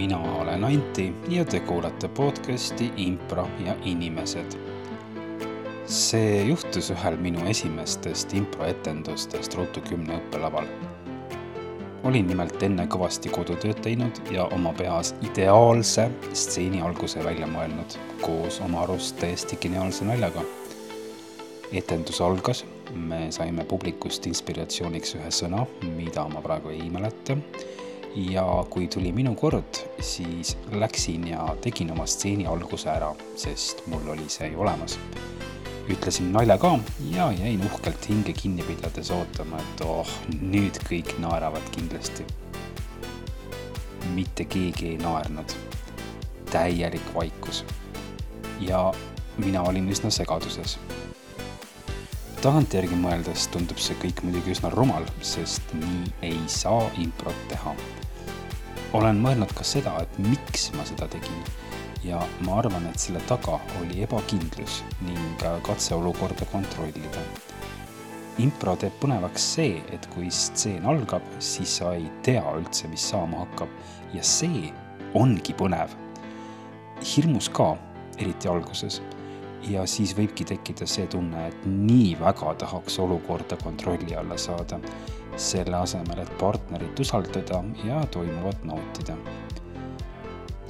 mina olen Anti ja te kuulate podcasti Impro ja inimesed. see juhtus ühel minu esimestest improetendustest Ruutu kümne õppelaval. olin nimelt enne kõvasti kodutööd teinud ja oma peas ideaalse stseeni alguse välja mõelnud koos oma arust täiesti geniaalse naljaga. etendus algas, me saime publikust inspiratsiooniks ühe sõna, mida ma praegu ei mäleta ja kui tuli minu kord, siis läksin ja tegin oma stseeni alguse ära, sest mul oli see ju olemas. ütlesin nalja ka ja jäin uhkelt hinge kinni pidades ootama, et oh, nüüd kõik naeravad kindlasti. mitte keegi ei naernud. täielik vaikus. ja mina olin üsna segaduses tagantjärgi mõeldes tundub see kõik muidugi üsna rumal, sest nii ei saa improt teha olen mõelnud ka seda, et miks ma seda tegin. ja ma arvan, et selle taga oli ebakindlus ning katse olukorda kontrollida. impro teeb põnevaks see, et kui stseen algab, siis sa ei tea üldse, mis saama hakkab ja see ongi põnev. hirmus ka, eriti alguses ja siis võibki tekkida see tunne, et nii väga tahaks olukorda kontrolli alla saada selle asemel, et partnerit usaldada ja toimuvat nautida.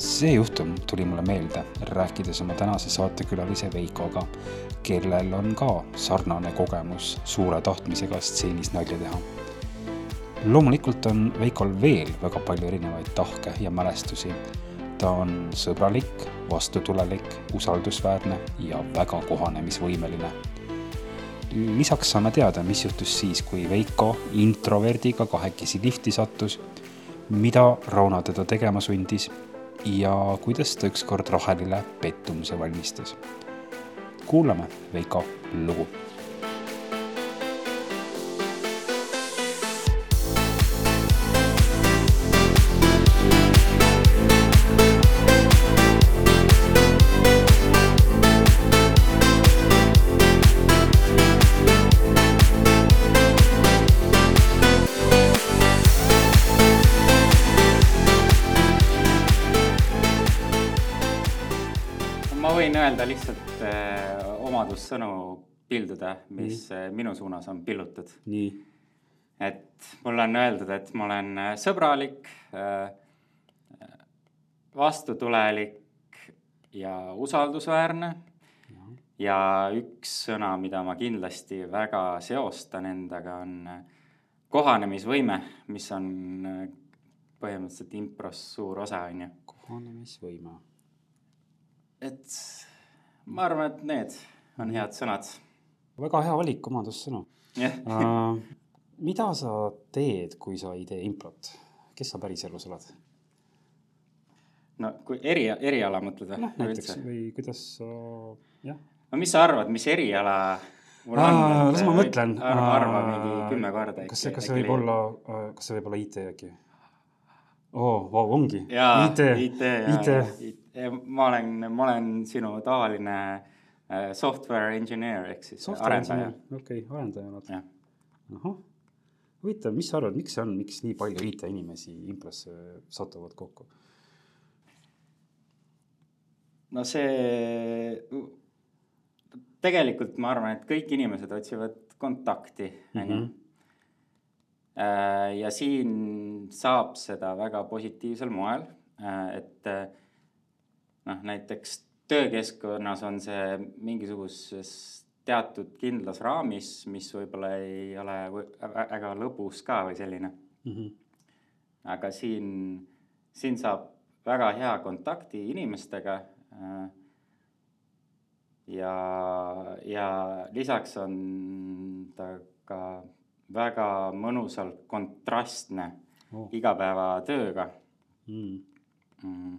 see juhtum tuli mulle meelde, rääkides oma tänase saatekülalise Veikoga, kellel on ka sarnane kogemus suure tahtmisega stseenis nalja teha. loomulikult on Veikol veel väga palju erinevaid tahke ja mälestusi. Ta on sõbralik, vastutulelik, usaldusväärne ja väga kohanemisvõimeline lisaks saame teada, mis juhtus siis, kui Veiko introverdiga kahekesi lifti sattus, mida Rauno teda tegema sundis ja kuidas ta ükskord Rahelile pettumuse valmistas. kuulame Veiko lugu omadussõnu pilduda, mis mm. äh, minu suunas on pillutud. nii. et mulle on öeldud, et ma olen äh, sõbralik äh,, vastutulelik ja usaldusväärne. ja üks sõna, mida ma kindlasti väga seostan endaga, on kohanemisvõime, mis on põhimõtteliselt impros suur osa, on ju. kohanemisvõime et ma arvan, et need on head sõnad. väga hea valik, omadussõnu yeah. uh, mida sa teed, kui sa ei tee improt, kes sa päriselus oled? no kui eri, eriala mõtled või? noh, näiteks või kuidas sa, jah. no mis sa arvad, mis eriala mul on? las ma mõtlen. arva, arva mingi kümme korda. kas see, kas see võib olla, kas see võib olla IT äkki? oo oh,, vau, ongi. IT, IT, IT ma olen, ma olen sinu tavaline äh, software engineer ehk siis software arendaja. okei okay,, arendaja oled. ahah, huvitav, mis sa arvad, miks see on, miks nii palju IT-inimesi improsse satuvad kokku? no see, tegelikult ma arvan, et kõik inimesed otsivad kontakti, on ju. Mhm. Äh, ja siin saab seda väga positiivsel moel, äh, et noh, näiteks töökeskkonnas on see mingisuguses teatud kindlas raamis, mis võib-olla ei ole väga lõbus ka või selline mm. -hmm. aga siin, siin saab väga hea kontakti inimestega. Äh, ja, ja lisaks on ta ka väga mõnusalt kontrastne oh. igapäevatööga mm.. Mm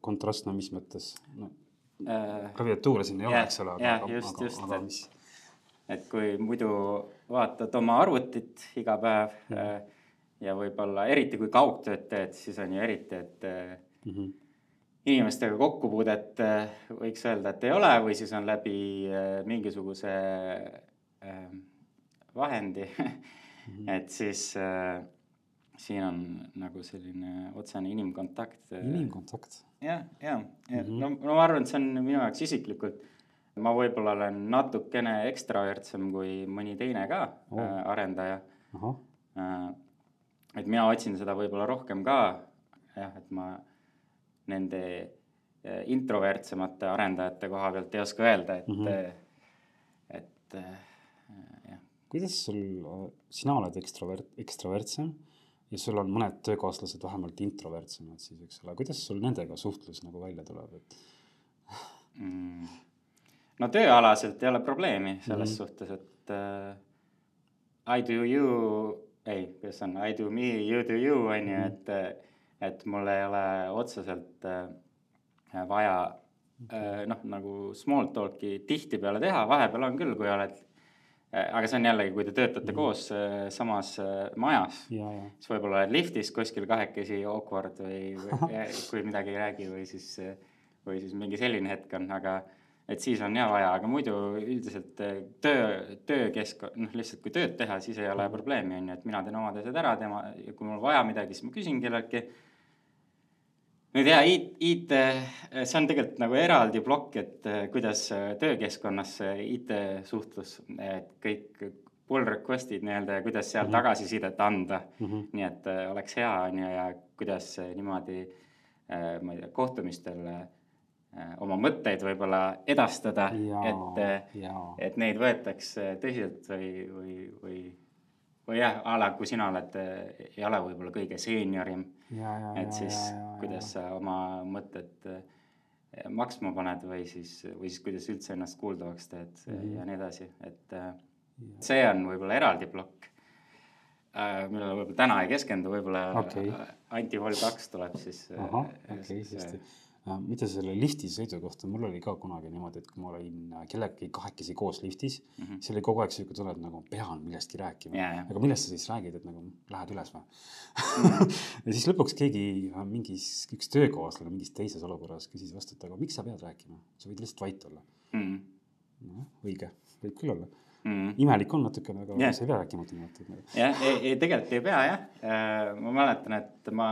kontrastne, mis mõttes no,? Äh, klaviatuure siin ei ole, eks ole. jah, just, just, et, et kui muidu vaatad oma arvutit iga päev ja, äh, ja võib-olla eriti kui kaugtööd teed, siis on ju eriti, et mm -hmm. inimestega kokkupuudet võiks öelda, et ei ole või siis on läbi mingisuguse äh, vahendi mm. -hmm. et siis siin on nagu selline otsene inimkontakt. inimkontakt. Jah, ja, ja -hmm. no, no ma arvan, et see on minu jaoks isiklikult, ma võib-olla olen natukene ekstravertsem kui mõni teine ka oh. äh, arendaja. Äh, et mina otsin seda võib-olla rohkem ka, jah, et ma nende äh, introvertsemate arendajate koha pealt ei oska öelda, et mm, -hmm. et jah. kuidas sul, sina oled ekstrovert, ekstravertsem ja sul on mõned töökaaslased vähemalt introvertsemad siis, eks ole, kuidas sul nendega suhtlus nagu välja tuleb, et mm.? no tööalaselt ei ole probleemi selles mm -hmm. suhtes, et uh, I do you, ei, kuidas on, I do me, you do you on ju, mhm. et, et mul ei ole otseselt uh, vaja uh, noh, nagu small talk'i tihtipeale teha, vahepeal on küll, kui oled aga see on jällegi, kui te töötate mm. koos äh, samas äh, majas, siis võib-olla oled liftis kuskil kahekesi awkward või, või kui midagi ei räägi või siis, või siis mingi selline hetk on, aga et siis on ja vaja, aga muidu üldiselt töö, töökeskkond, noh, lihtsalt kui tööd teha, siis ei ole mm. probleemi, on ju, et mina teen omad asjad ära, tema, kui mul vaja midagi, siis ma küsin kelleltki nüüd ja IT, IT, see on tegelikult nagu eraldi plokk, et äh, kuidas äh, töökeskkonnas see IT-suhtlus, et kõik pull request'id nii-öelda ja kuidas seal mm -hmm. tagasisidet anda mm. -hmm. nii et oleks hea, on ju, ja kuidas niimoodi, ma ei tea, kohtumistel oma mõtteid võib-olla edastada, et, et neid võetakse tõsiselt või, või, või või jah, a la kui sina oled, ei ole võib-olla kõige seeniorim, et siis ja, ja, kuidas sa oma mõtted eh, maksma paned või siis, või siis kuidas üldse ennast kuuldavaks teed mm -hmm. ja nii edasi, et ja. see on võib-olla eraldi plokk, millele võib-olla täna ei keskendu, võib-olla okay. Anti Vol kaks tuleb siis. ahah, okei okay,, hästi mitte selle lifti sõidu kohta, mul oli ka kunagi niimoodi, et kui ma olin äh, kellegagi kahekesi koos liftis mm, -hmm. siis oli kogu aeg sihuke tunne, et nagu pean millestki rääkima yeah,. aga millest sa siis räägid, et nagu lähed üles või? -hmm. ja siis lõpuks keegi, äh, mingis, üks töökaaslane mingis teises olukorras küsis vastu, et aga miks sa pead rääkima, sa võid lihtsalt vait olla mm. -hmm. noh, õige, võib küll olla mm.. imelik on natukene, aga yeah. sa ei pea rääkima niimoodi. jah, ei, ei tegelikult ei pea jah. Äh, ma mäletan, et ma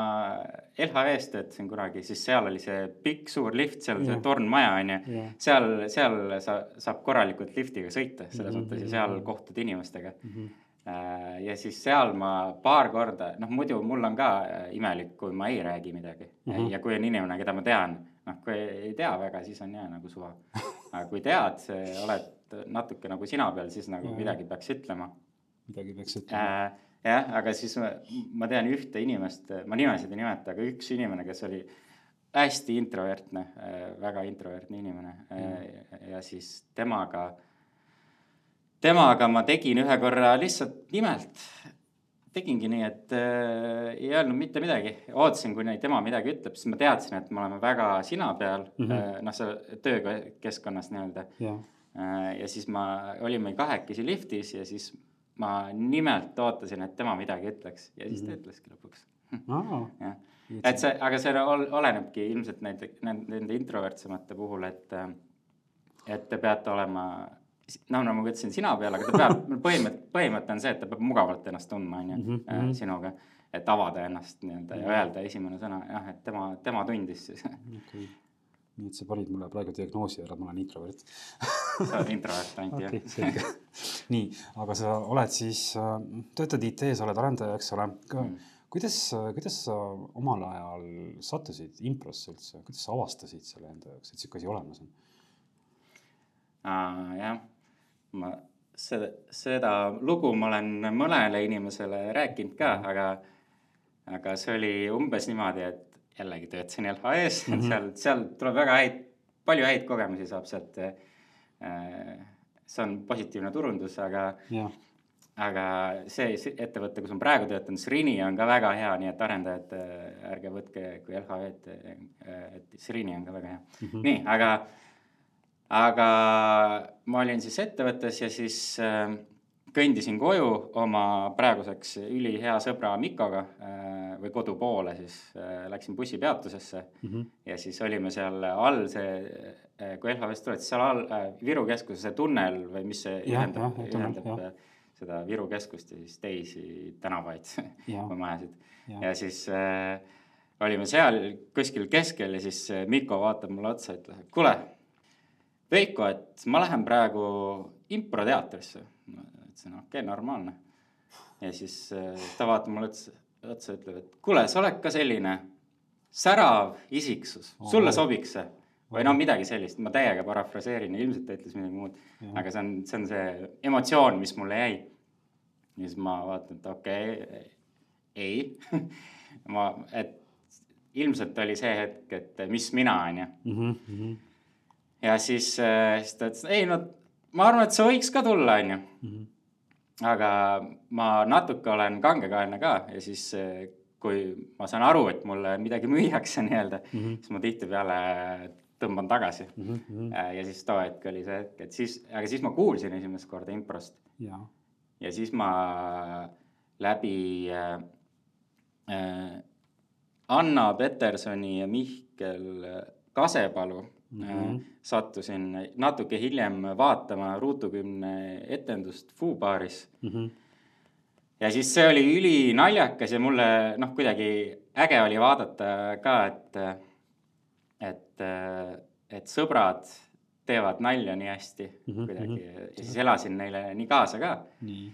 LHV-s töötasin kunagi, siis seal oli see pikk suur lift, seal yeah. see tornmaja on ju seal, seal sa saab korralikult liftiga sõita selles mm -hmm. mõttes ja seal kohtud inimestega mm. -hmm ja siis seal ma paar korda, noh muidu mul on ka äh, imelik, kui ma ei räägi midagi mm -hmm. ja kui on inimene, keda ma tean, noh, kui ei tea väga, siis on jah nagu suva. aga kui tead, oled natuke nagu sina peal, siis nagu ja. midagi peaks ütlema. midagi peaks ütlema äh,. jah, aga siis ma, ma tean ühte inimest, ma nimesid ei nimeta, aga üks inimene, kes oli hästi introvertne äh,, väga introvertne inimene äh, ja siis temaga, temaga ma tegin ühe korra lihtsalt nimelt tegingi nii, et äh, ei öelnud mitte midagi, ootasin, kuni tema midagi ütleb, siis ma teadsin, et me oleme väga sina peal mm, -hmm. äh, noh, see töökeskkonnas nii-öelda yeah Äh, ja siis ma, olime kahekesi liftis ja siis ma nimelt ootasin, et tema midagi ütleks ja siis ta mhm. ütleski lõpuks. jah, et see, aga see olenebki ilmselt nende, nende introvertsemate puhul, et, et te peate olema noh, nagu ma ütlesin, sina peal, aga ta peab, põhimõte, põhimõte on see, et ta peab mugavalt ennast tundma, on ju, mhm, äh, mhm. sinuga. et avada ennast nii-öelda ja öelda esimene sõna, jah, et tema, tema tundis siis okay nii et sa panid mulle praegu diagnoosi ära, ma olen introvert. Sa oled introvert ainult okay, jah. selge. Nii, aga sa oled siis, äh, töötad IT-s, oled arendaja, eks ole. Mm.. kuidas, kuidas sa omal ajal sattusid improsse üldse, kuidas sa avastasid selle enda jaoks, et sihuke asi olemas on? jah, ma seda, seda lugu ma olen mõnele inimesele rääkinud ka aga, aga see oli umbes niimoodi, et jällegi töötasin LHE-s mm, -hmm. seal, seal tuleb väga häid, palju häid kogemusi saab sealt äh,. see on positiivne turundus, aga yeah., aga see, see ettevõte, kus ma praegu töötan, Srini on ka väga hea, nii et arendajad äh,, ärge võtke kui LHE-d äh,, et Srini on ka väga hea mm. -hmm. nii, aga, aga ma olin siis ettevõttes ja siis äh, kõndisin koju oma praeguseks ülihea sõbra Mikoga äh, või kodu poole, siis äh, läksin bussipeatusesse mm -hmm. ja siis olime seal all see, äh, kui LHV-st tuled, siis seal all Viru keskuse see tunnel või mis see ja, ühendab, ühendab seda Viru keskust ja siis teisi tänavaid või majasid. Jaa. ja siis äh, olime seal kuskil keskel ja siis Mikko vaatab mulle otsa, ütleb, et kuule, Veiko, et ma lähen praegu improteatrisse. Ütlesin, okei okay,, normaalne. ja siis äh, ta vaatab mulle otsa, otsa, ütleb, et kuule, sa oled ka selline särav isiksus, sulle sobiks see? või no midagi sellist, ma täiega parafraseerin ja ilmselt ta ütles midagi muud. Aga see on, see on see emotsioon, mis mulle jäi. ja siis ma vaatan, et okei okay,, ei ma, et ilmselt oli see hetk, et mis mina, on ju. Mhm, mhm, ja siis, äh, siis ta ütles, ei no ma arvan, et sa võiks ka tulla, on ju. Aga ma natuke olen kangekaelne ka ja siis, äh, kui ma saan aru, et mulle midagi müüakse nii-öelda mm. -hmm. siis ma tihtipeale tõmban tagasi mm. -hmm. ja siis too hetk oli see hetk, et siis, aga siis ma kuulsin esimest korda improst ja siis ma läbi äh, äh, Anna Petersoni ja Mihkel Kasepalu mm Mhm. -hmm. sattusin natuke hiljem vaatama Ruutu kümne etendust Foo baaris mhm, ja siis see oli ülinaljakas ja mulle noh, kuidagi äge oli vaadata ka, et, et, et sõbrad teevad nalja nii hästi Mhm, kuidagi. ja siis elasin neile nii kaasa ka. Nii,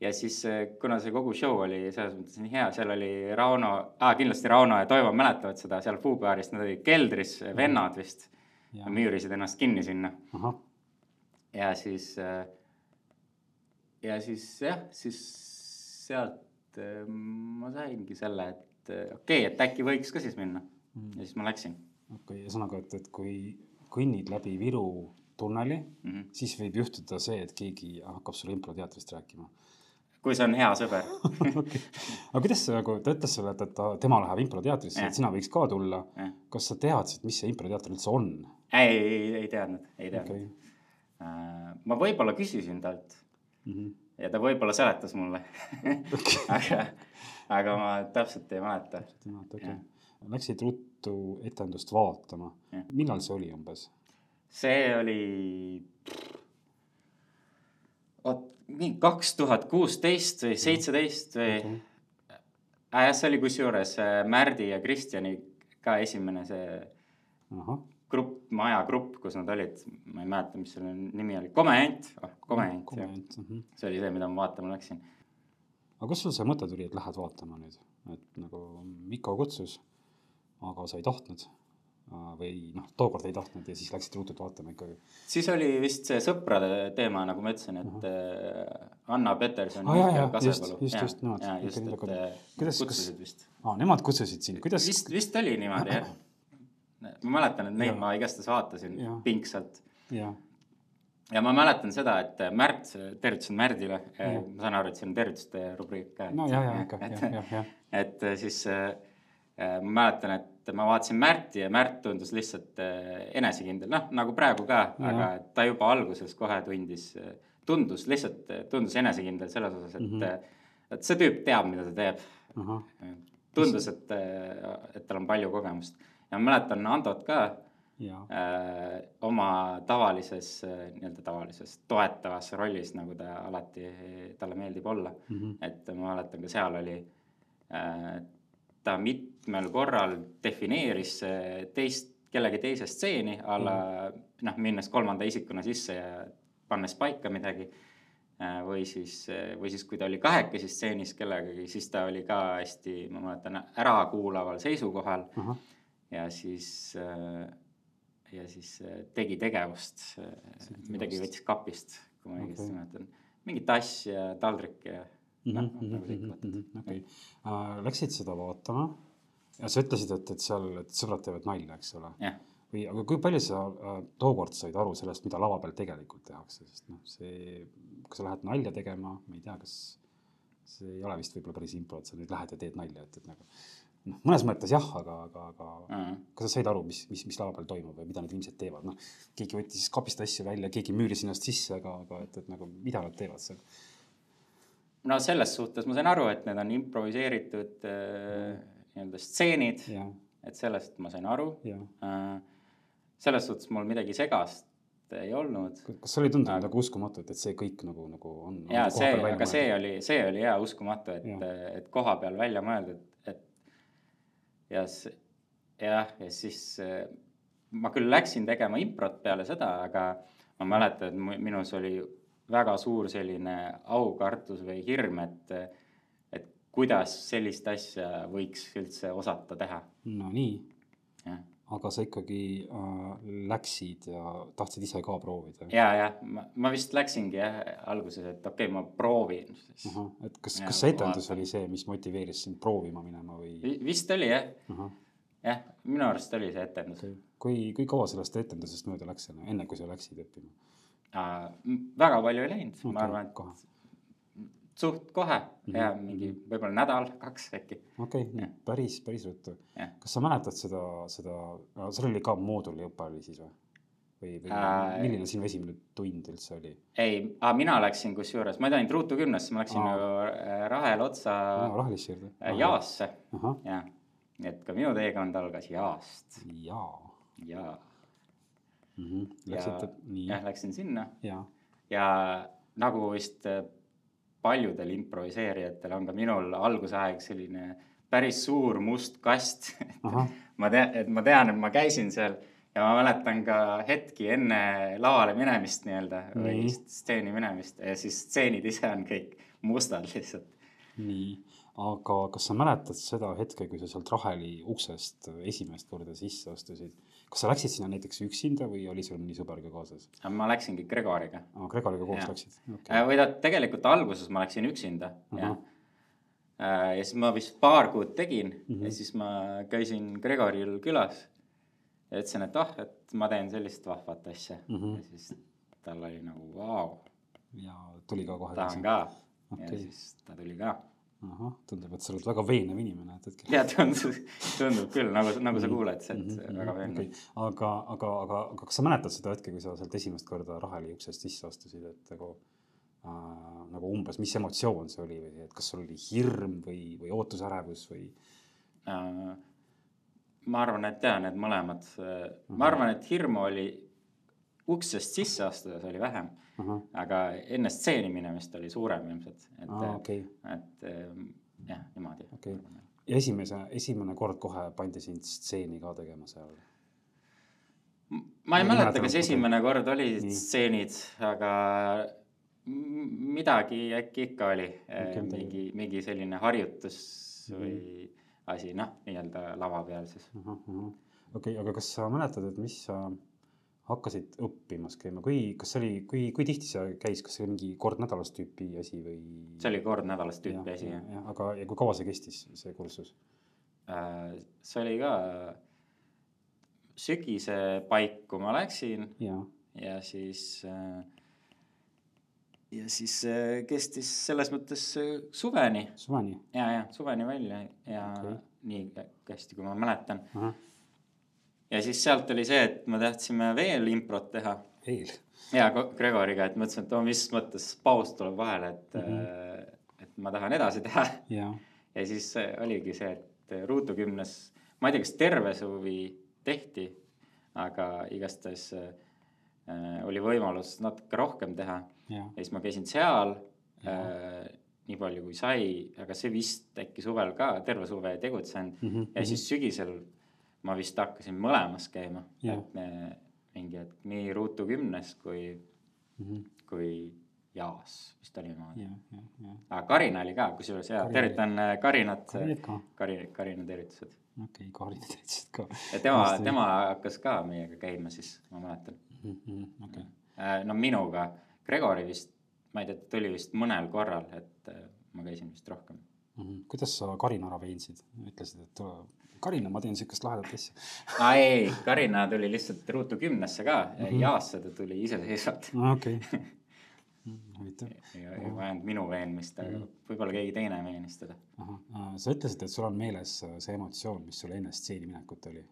ja siis, kuna see kogu show oli selles mõttes nii hea, seal oli Rauno ah,, kindlasti Rauno ja Toivo mäletavad seda seal Foo baaris, nad olid keldris, vennad vist, müürisid ennast kinni sinna ja siis, ja siis jah, siis sealt äh, ma saingi selle, et okei okay,, et äkki võiks ka siis minna Mhm. ja siis ma läksin okei, ühesõnaga, et, et kui kõnnid läbi Viru tunneli mm. -hmm. siis võib juhtuda see, et keegi hakkab sulle improteatrist rääkima kui see on hea sõber okay. aga kuidas see nagu, ta ütles sulle, et, et ta, tema läheb improteatrisse, Jah. et sina võiks ka tulla. Jah. kas sa teadsid, mis see improteater üldse on? ei, ei, ei teadnud, ei teadnud okay.. ma võib-olla küsisin talt Mhm. ja ta võib-olla seletas mulle aga, aga ma täpselt ei mäleta. okei. Läksid ruttu etendust vaatama millal see oli umbes? see oli, vot mingi kaks tuhat kuusteist või seitseteist või Okei. äh, jah, see oli kusjuures äh, Märdi ja Kristjani ka esimene see ahah, grupp, majagrupp, kus nad olid, ma ei mäleta, mis selle nimi oli, Komejant oh,, Komejant, jah. komment. Mhm. see oli see, mida ma vaatama läksin. aga kust sul see mõte tuli, et lähed vaatama nüüd, et nagu Mikko kutsus, aga sa ei tahtnud või noh, tookord ei tahtnud ja siis läksid rutult vaatama ikkagi. siis oli vist see sõprade teema, nagu ma ütlesin, et äh, Anna Peterson Kasepalu. just- just- just nemad. kodu. äh, Kuidas- vist. aa, nemad kutsusid sind, kuidas? vist, vist oli niimoodi jah. ma mäletan, et neid Jaa. ma igastahes vaatasin Jaa. pingsalt ja ma mäletan seda, et Märt, tervitasin Märdile, ma saan aru, et see on tervituste rubriik ka. no ja, ja ikka, jah, jah, jah. et äh, siis äh, äh, ma mäletan, et ma vaatasin Märti ja Märt tundus lihtsalt äh, enesekindel, noh nagu praegu ka, aga ta juba alguses kohe tundis, tundus lihtsalt, tundus enesekindel selles osas, et mm. -hmm. et see tüüp teab, mida ta teeb ahah, tundus, et, et tal on palju kogemust ja ma mäletan Antot ka ja, äh, oma tavalises äh, nii-öelda tavalises toetavas rollis, nagu ta alati, talle meeldib olla mm. -hmm. et ma mäletan ka seal oli äh,, ta mitmel korral defineeris äh, teist, kellegi teise stseeni a la noh, minnes kolmanda isikuna sisse ja pannes paika midagi äh, või siis, või siis, kui ta oli kahekesi stseenis kellegagi, siis ta oli ka hästi, ma mäletan, ärakuulaval seisukohal ahah, ja siis ja siis tegi tegevust, midagi võttis kapist, kui ma õigesti Okei. mäletan. mingi tass ja ja noh, nagu okei. Läksid seda vaatama? Ja sa ütlesid, et, et seal, et sõbrad teevad nalja, eks ole. jah, või, aga kui palju sa äh, tookord said aru sellest, mida lava peal tegelikult tehakse, sest noh, see, kui sa lähed nalja tegema, ma ei tea, kas see ei ole vist võib-olla päris impro, et sa nüüd lähed ja teed nalja, et, et nagu noh, mõnes mõttes jah, aga, aga, aga kas sa said aru, mis, mis, mis lava peal toimub või mida need inimesed teevad, noh, keegi võttis kapist asju välja, keegi müüris ennast sisse, aga, aga et, et nagu mida nad teevad seal? No selles suhtes ma sain aru, et need on improviseeritud äh, nii-öelda stseenid, et sellest ma sain aru äh,. selles suhtes mul midagi segast ei olnud. kas ei tundunud nagu uskumatu, et, et see kõik nagu, nagu on? ja see, aga see oli, see oli jaa uskumatu, et et koha peal välja mõeldud, et ja see, jah, ja siis äh, ma küll läksin tegema improt peale seda, aga ma mäletan, et minus oli väga suur selline aukartus või hirm, et, et kuidas sellist asja võiks üldse osata teha, no nii, jah. aga sa ikkagi äh, läksid ja tahtsid ise ka proovida? ja, ja ma, ma vist läksingi jah alguses, et okei okay,, ma proovin siis. ahah, et kas, kas see etendus oli see, mis motiveeris sind proovima minema või? vist oli jah, ahah, jah, minu arust oli see etendus okei. kui, kui kaua sellest etendusest mööda läks, enne kui sa läksid õppima? Väga palju ei läinud okay,, ma arvan, kohe. et suht kohe Mhm, ja mingi võib-olla nädal, kaks äkki. okei okay, päris, päris ruttu kas sa mäletad seda, seda, sul oli ka moodulõpe oli siis või? või, või Äh, milline sinu esimene tund üldse oli? ei, mina läksin kusjuures, ma ei läinud ruutu kümnesse, ma läksin Aa. äh, Rahel otsa Rahelisse juurde? äh, Jaasse, jah. et ka minu teekond algas Jaast jaa ja, mm. -hmm. Läksite, nii, jah, läksin sinna jaa, ja nagu vist äh, paljudel improviseerijatel on ka minul algusaeg selline päris suur must kast ma tean, et ma tean, et ma käisin seal ja ma mäletan ka hetki enne lavale minemist nii-öelda või Nii. stseeni minemist ja siis stseenid ise on kõik mustad lihtsalt. nii, aga kas sa mäletad seda hetke, kui sa sealt Raheli uksest esimest korda sisse astusid? Kas sa läksid sinna näiteks üksinda või oli sul mõni sõber ka kaasas? ma läksingi Gregoriga. aa, Gregoriga koos Jah. läksid? okei, või ta tegelikult alguses ma läksin üksinda Ahah. jah. ja siis ma vist paar kuud tegin mm. -hmm. ja siis ma käisin Gregoril külas ja ütlesin, et ah, et ma teen sellist vahvat asja mm. -hmm. ja siis tal oli nagu vau, ja tuli ka kohe tahan ka okay.. Ja siis ta tuli ka ahah, tundub, et sa oled väga veenev inimene, et hetkel. ja tundub, tundub küll nagu, nagu sa kuuled, et mm -hmm. väga veenev okei, aga, aga, aga, aga kas sa mäletad seda hetke, kui sa sealt esimest korda Raheli uksest sisse astusid, et nagu äh, nagu umbes, mis emotsioon see oli või et kas sul oli hirm või, või ootusärevus või? Äh, ma arvan, et jaa, need mõlemad, ma arvan, et hirmu oli uksest sisse astudes oli vähem, ahah, aga enne stseeni minemist oli suurem ilmselt, et aa, okei, et ähm, jah, niimoodi Okei. ja esimese, esimene kord kohe pandi sind stseeni ka tegema seal. ma ei ei mäleta, kas esimene kord olid stseenid, aga midagi äkki ikka oli midagi. mingi, mingi selline harjutus või asi, noh, nii-öelda lava peal siis. okei, aga kas sa mäletad, et mis sa hakkasid õppimas käima, kui, kas see oli, kui, kui tihti see käis, kas see oli mingi kord nädalas tüüpi asi või? see oli kord nädalas tüüpi asi, jah. jah, aga, ja kui kaua see kestis, see kursus? Äh, see oli ka sügise paiku ma läksin jaa, ja siis äh, ja siis äh, kestis selles mõttes äh, suveni suveni, ja, ja suveni välja ja okay. nii hästi, kui ma mäletan. ahah, ja siis sealt oli see, et me tahtsime veel improt teha. Veel, ja Ko- Gregoriga, et mõtlesin, et oo, mis mõttes paus tuleb vahele, et mm, Mhm. -hmm. et ma tahan edasi teha. Jaa, ja siis äh, oligi see, et ruutu kümnes, ma ei tea, kas terve suvi tehti, aga igastahes äh, oli võimalus natuke rohkem teha. Jaa, ja siis ma käisin seal äh, nii palju kui sai, aga see vist äkki suvel ka terve suve ei tegutsenud. Mhm, ja siis sügisel ma vist hakkasin mõlemas käima, et me mingi hetk nii ruutu kümnes kui, Mhm. kui jaas vist oli jaa, jaa, aga Karina oli ka, kusjuures Karina tervitan äh, Karinat, Karinat ka, Kari, Karina tervitused. okei, Karin täitsa ka. ja tema tema hakkas ka meiega käima siis, ma mäletan. okei, no minuga, Gregori vist, ma ei tea, ta tuli vist mõnel korral, et äh, ma käisin vist rohkem. Mhm. kuidas sa Karina ära veensid, ütlesid, et tule, Karina, ma teen siukest lahedat asja. aa ei, Karina tuli lihtsalt ruutu kümnesse ka mm, Mhm. -hmm. Jaasse ta tuli iseseisvalt. okei, huvitav. ei vajanud minu veenmist, aga võib-olla keegi teine veenis teda. ahah, sa ütlesid, et sul on meeles äh, see emotsioon, mis sul enne stseeni minekut oli.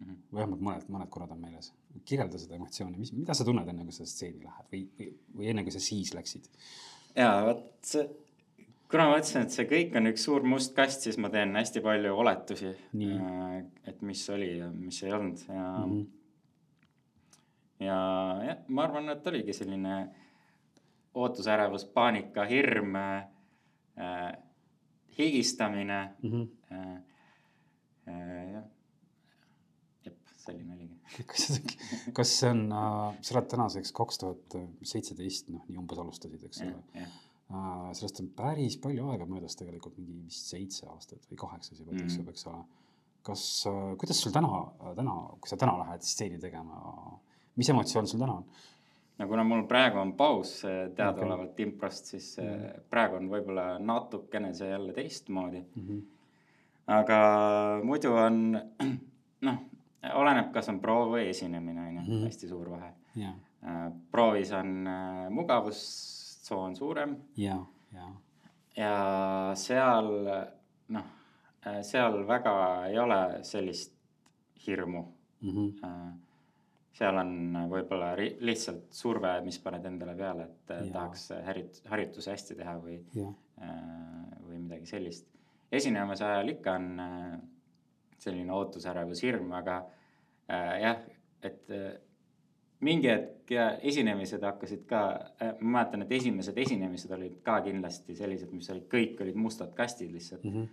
Mhm. vähemalt mõned, mõned korrad on meeles. kirjelda seda emotsiooni, mis, mida sa tunned enne, kui sa stseeni lähed või, või, või enne, kui sa siis läksid? ja vot see, kuna ma ütlesin, et see kõik on üks suur must kast, siis ma teen hästi palju oletusi Nii.. et mis oli ja mis ei olnud ja mm. -hmm. ja jah, ma arvan, et oligi selline ootusärevus, paanika, hirm äh,, higistamine mm. -hmm. äh,. Äh, jah, jep, selline oligi. kas, kas see on äh,, sa oled tänaseks kaks tuhat seitseteist, noh, nii umbes alustasid, eks ole. Sellest on päris palju aega möödas tegelikult, mingi vist seitse aastat või kaheksa siis juba Mhm. tiksub, eks ole. kas, kuidas sul täna, täna, kui sa täna lähed stseeni tegema, mis emotsioon sul täna on? no kuna mul praegu on paus äh, teadaolevalt okay. improst, siis Mhm. äh, praegu on võib-olla natukene see jälle teistmoodi. Mm -hmm. aga muidu on noh, oleneb, kas on proov või esinemine on ju Mhm., hästi suur vahe. ja, proovis on äh, mugavustsoon suurem ja, ja, ja seal noh, seal väga ei ole sellist hirmu. mm -hmm. seal on võib-olla lihtsalt surve, mis paned endale peale, et Jaa. ja. tahaks harjut-, harjutusi hästi teha või, ja, või midagi sellist. esinemise ajal ikka on äh, selline ootusärevus, hirm, aga äh, jah, et äh, mingi hetk ja esinemised hakkasid ka, ma mäletan, et esimesed esinemised olid ka kindlasti sellised, mis olid, kõik olid mustad kastid lihtsalt. mm -hmm.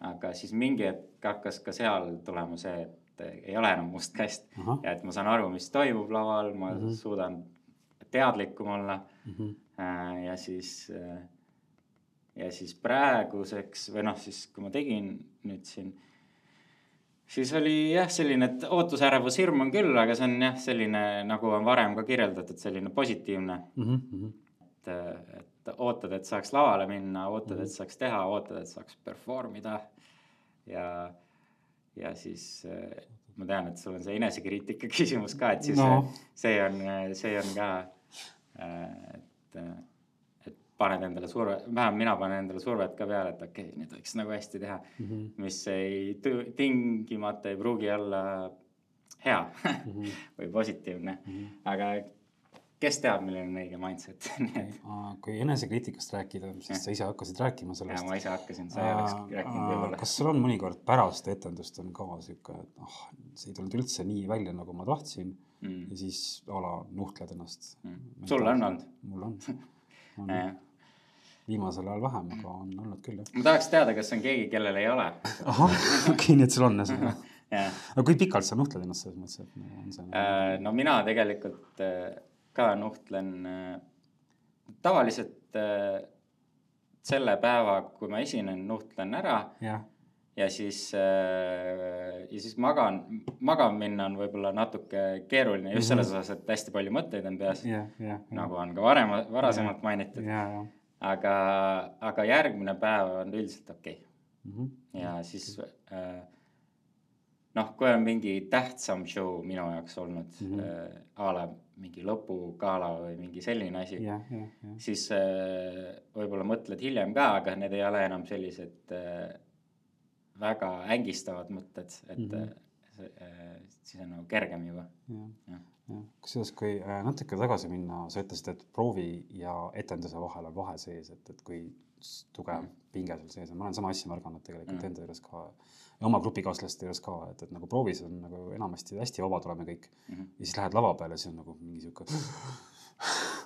aga siis mingi hetk hakkas ka seal tulema see, et ei ole enam must kast ahah, ja et ma saan aru, mis toimub laval, ma mm. -hmm. suudan teadlikum olla mm -hmm. äh, ja siis äh, ja siis praeguseks või noh, siis kui ma tegin nüüd siin, siis oli jah, selline, et ootusärevus, hirm on küll, aga see on jah, selline nagu on varem ka kirjeldatud, selline positiivne, mm -hmm. et, et ootad, et saaks lavale minna, ootad, et saaks teha, ootad, et saaks perform ida ja, ja siis ma tean, et sul on see enesekriitika küsimus ka, et siis No. see on, see on ka, et paned endale surve, vähemalt mina panen endale survet ka peale, et okei okay,, nüüd võiks nagu hästi teha, Mm -hmm. mis ei tingimata ei pruugi olla hea Mm -hmm. või positiivne, aga kes teab, milline on õige mindset, kui enesekriitikast rääkida, siis Jah. sa ise hakkasid rääkima ja sellest. ma ise hakkasin, sa ei oleks rääkinud võib-olla. kas sul on mõnikord pärast etendust on ka sihuke, et ah, see ei tulnud üldse nii välja, nagu ma tahtsin Mm. ja siis a la nuhtled ennast Mm. sul on olnud? mul on, on viimasel ajal vähem, aga on olnud küll jah. ma tahaks teada, kas on keegi, kellel ei ole. ahah, okei, nii et sul on jah. jah, aga kui pikalt sa nuhtled ennast selles mõttes, et on see Äh, no mina tegelikult äh, ka nuhtlen äh, tavaliselt selle päeva, kui ma esinen, nuhtlen ära. Jah, ja siis, ja siis magan, magama minna on võib-olla natuke keeruline just selles osas, et hästi palju mõtteid on peas, jah, nagu on ka varem, varasemalt mainitud, aga, aga järgmine päev on üldiselt okei okay. Mhm. ja siis äh, noh, kui on mingi tähtsam show minu jaoks olnud mm. -hmm. äh, a la mingi lõpugala või mingi selline asi, jah, jah, jah, siis äh, võib-olla mõtled hiljem ka, aga need ei ole enam sellised äh, väga ängistavad mõtted, et mm. -hmm. äh, siis on nagu kergem juba. kusjuures, kui äh, natuke tagasi minna, sa ütlesid, et proovi ja etenduse vahel on vahe sees, et, et kui tugev Mhm. pinge sul sees on, ma olen sama asja märganud tegelikult Mhm. enda juures ka ja oma grupikaaslaste juures ka, et, et nagu proovis on nagu enamasti hästi vabad oleme kõik Mm -hmm. ja siis lähed lava peale, siis on nagu mingi sihuke, Mm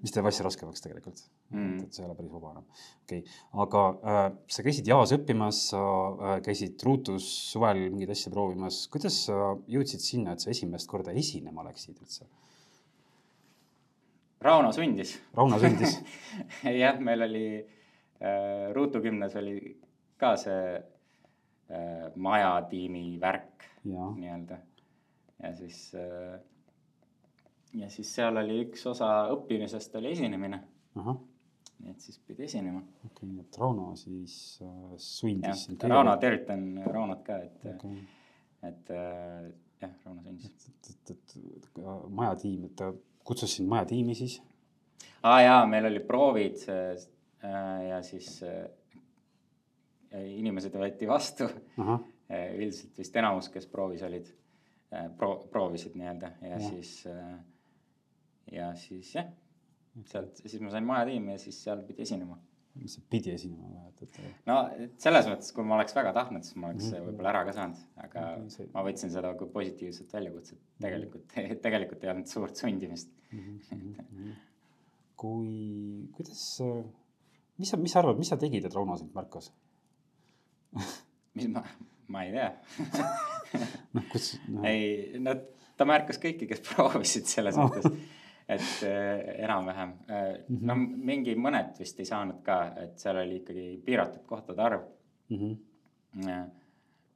mis teeb asja raskemaks tegelikult mm. Et see ei ole päris vaba enam. okei okay., aga äh, sa käisid jaos õppimas, sa äh, käisid Ruutus suvel mingeid asju proovimas, kuidas sa jõudsid sinna, et sa esimest korda esinema läksid üldse? Rauno sundis Rauno sündis jah, meil oli äh, Ruutu gümnas oli ka see äh, majatiimi värk ja, nii-öelda ja siis äh, ja siis seal oli üks osa õppimisest oli esinemine, nii et siis pidi esinema. okei okay,, et Rauno siis äh, sundis, Rauno, tervitan Raunot ka, et okei, et äh, jah, Rauno sundis. et, et, et, et äh, majatiim, et ta kutsus sind majatiimi siis? aa ah, jaa, meil oli proovid äh, ja siis äh, inimesed võeti vastu. Ahah, Eh, üldiselt vist enamus, kes proovis olid, pro-, proovisid nii-öelda. Ja, ja siis, ja siis jah, sealt, siis ma sain majatiimi ja siis seal pidi esinema. mis sa pidi esinema et no selles mõttes, kui ma oleks väga tahtnud, siis ma oleks Mhm. mm -hmm. võib-olla ära ka saanud, aga Okei, see- ma võtsin seda kui positiivset väljakutset. tegelikult, tegelikult ei olnud suurt sundimist. Mhm, kui, kuidas, mis sa, mis sa arvad, mis sa tegid, et Rauno sind märkas? mis ma, ma ei tea. noh, kus no,, ei, no ta märkas kõiki, kes proovisid selles Oh. Et äh, enam-vähem äh,, no Mhm. mingi mõned vist ei saanud ka, et seal oli ikkagi piiratud kohtade arv. mm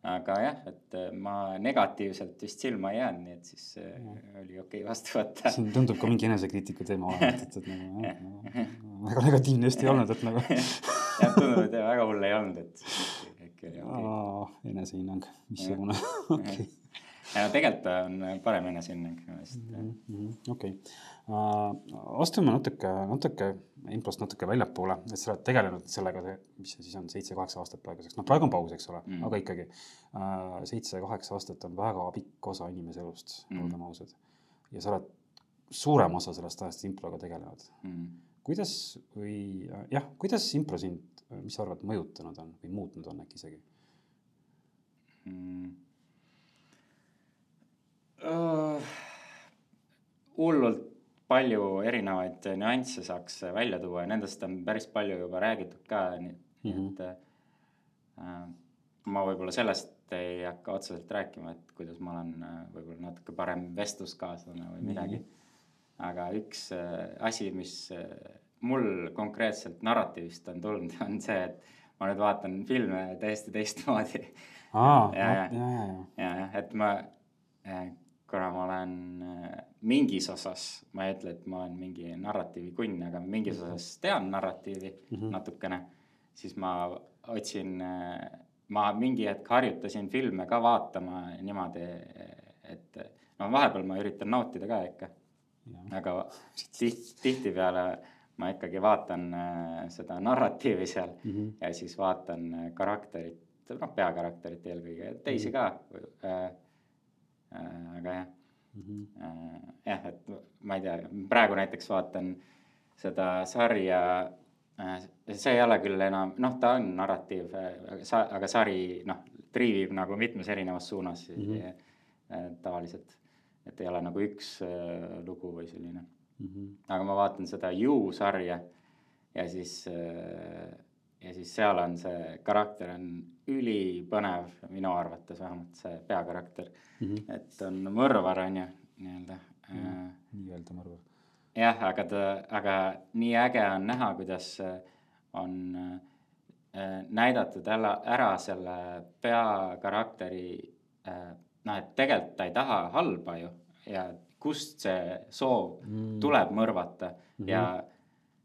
aga jah, et äh, ma negatiivselt vist silma ei jäänud, nii et siis äh, oli okei okay vastu võtta. siin tundub ka mingi enesekriitiku teema olevat, et, et nagu jah, nagu, väga negatiivne just ei olnud, et nagu jah, tundub, et väga hull ei olnud, et äkki oli okei aa, enesehinnang, missugune, okei. Ja tegelikult on parem enesehinnang minu meelest. Mhm, okei, astume natuke, natuke improst natuke väljapoole, et sa oled tegelenud sellega, mis see siis on, seitse-kaheksa aastat praeguseks, noh, praegu on paus, eks ole mm. Mm., aga ikkagi äh, seitse-kaheksa aastat on väga pikk osa inimese elust mm., Mm. olgem ausad. ja sa oled suurem osa sellest ajast improga tegelenud. Mm. kuidas või jah, kuidas impro sind, mis sa arvad, mõjutanud on või muutnud on äkki isegi? Mm. Uh, hullult palju erinevaid nüansse saaks välja tuua ja nendest on päris palju juba räägitud ka, nii nii Mhm. et äh, ma võib-olla sellest ei hakka otseselt rääkima, et kuidas ma olen äh, võib-olla natuke parem vestluskaaslane või midagi. aga üks äh, asi, mis äh, mul konkreetselt narratiivist on tulnud, on see, et ma nüüd vaatan filme täiesti teistmoodi Ja, ja, ja. ja, ja, et ma, kuna ma olen äh, mingis osas, ma ei ütle, et ma olen mingi narratiivi kunn, aga mingis osas tean narratiivi mm Mhm. -hmm. natukene, siis ma otsin, ma mingi hetk harjutasin filme ka vaatama niimoodi, et no vahepeal ma üritan nautida ka ikka, aga tiht-, tihtipeale ma ikkagi vaatan äh, seda narratiivi seal Mhm. ja siis vaatan äh, karakterit, noh, peakarakterit eelkõige, teisi ka äh,. Äh, aga jah Mhm. äh,, jah, et ma ei tea, praegu näiteks vaatan seda sarja äh,. see ei ole küll enam, noh, ta on narratiiv, sa-, aga sari noh, triivib nagu mitmes erinevas suunas mm Mhm. -hmm. äh, tavaliselt. et ei ole nagu üks äh, lugu või selline Mhm. aga ma vaatan seda You sarja ja siis, ja siis seal on see karakter on ülipõnev minu arvates vähemalt see peakarakter, Mhm. et on mõrvar on ju nii-öelda mm.. nii-öelda ma arvan. jah, aga ta, aga nii äge on näha, kuidas äh, on äh, näidatud ära, ära selle peakarakteri äh, noh, et tegelikult ta ei taha halba ju ja kust see soov Mm. tuleb mõrvata mm. -hmm. ja,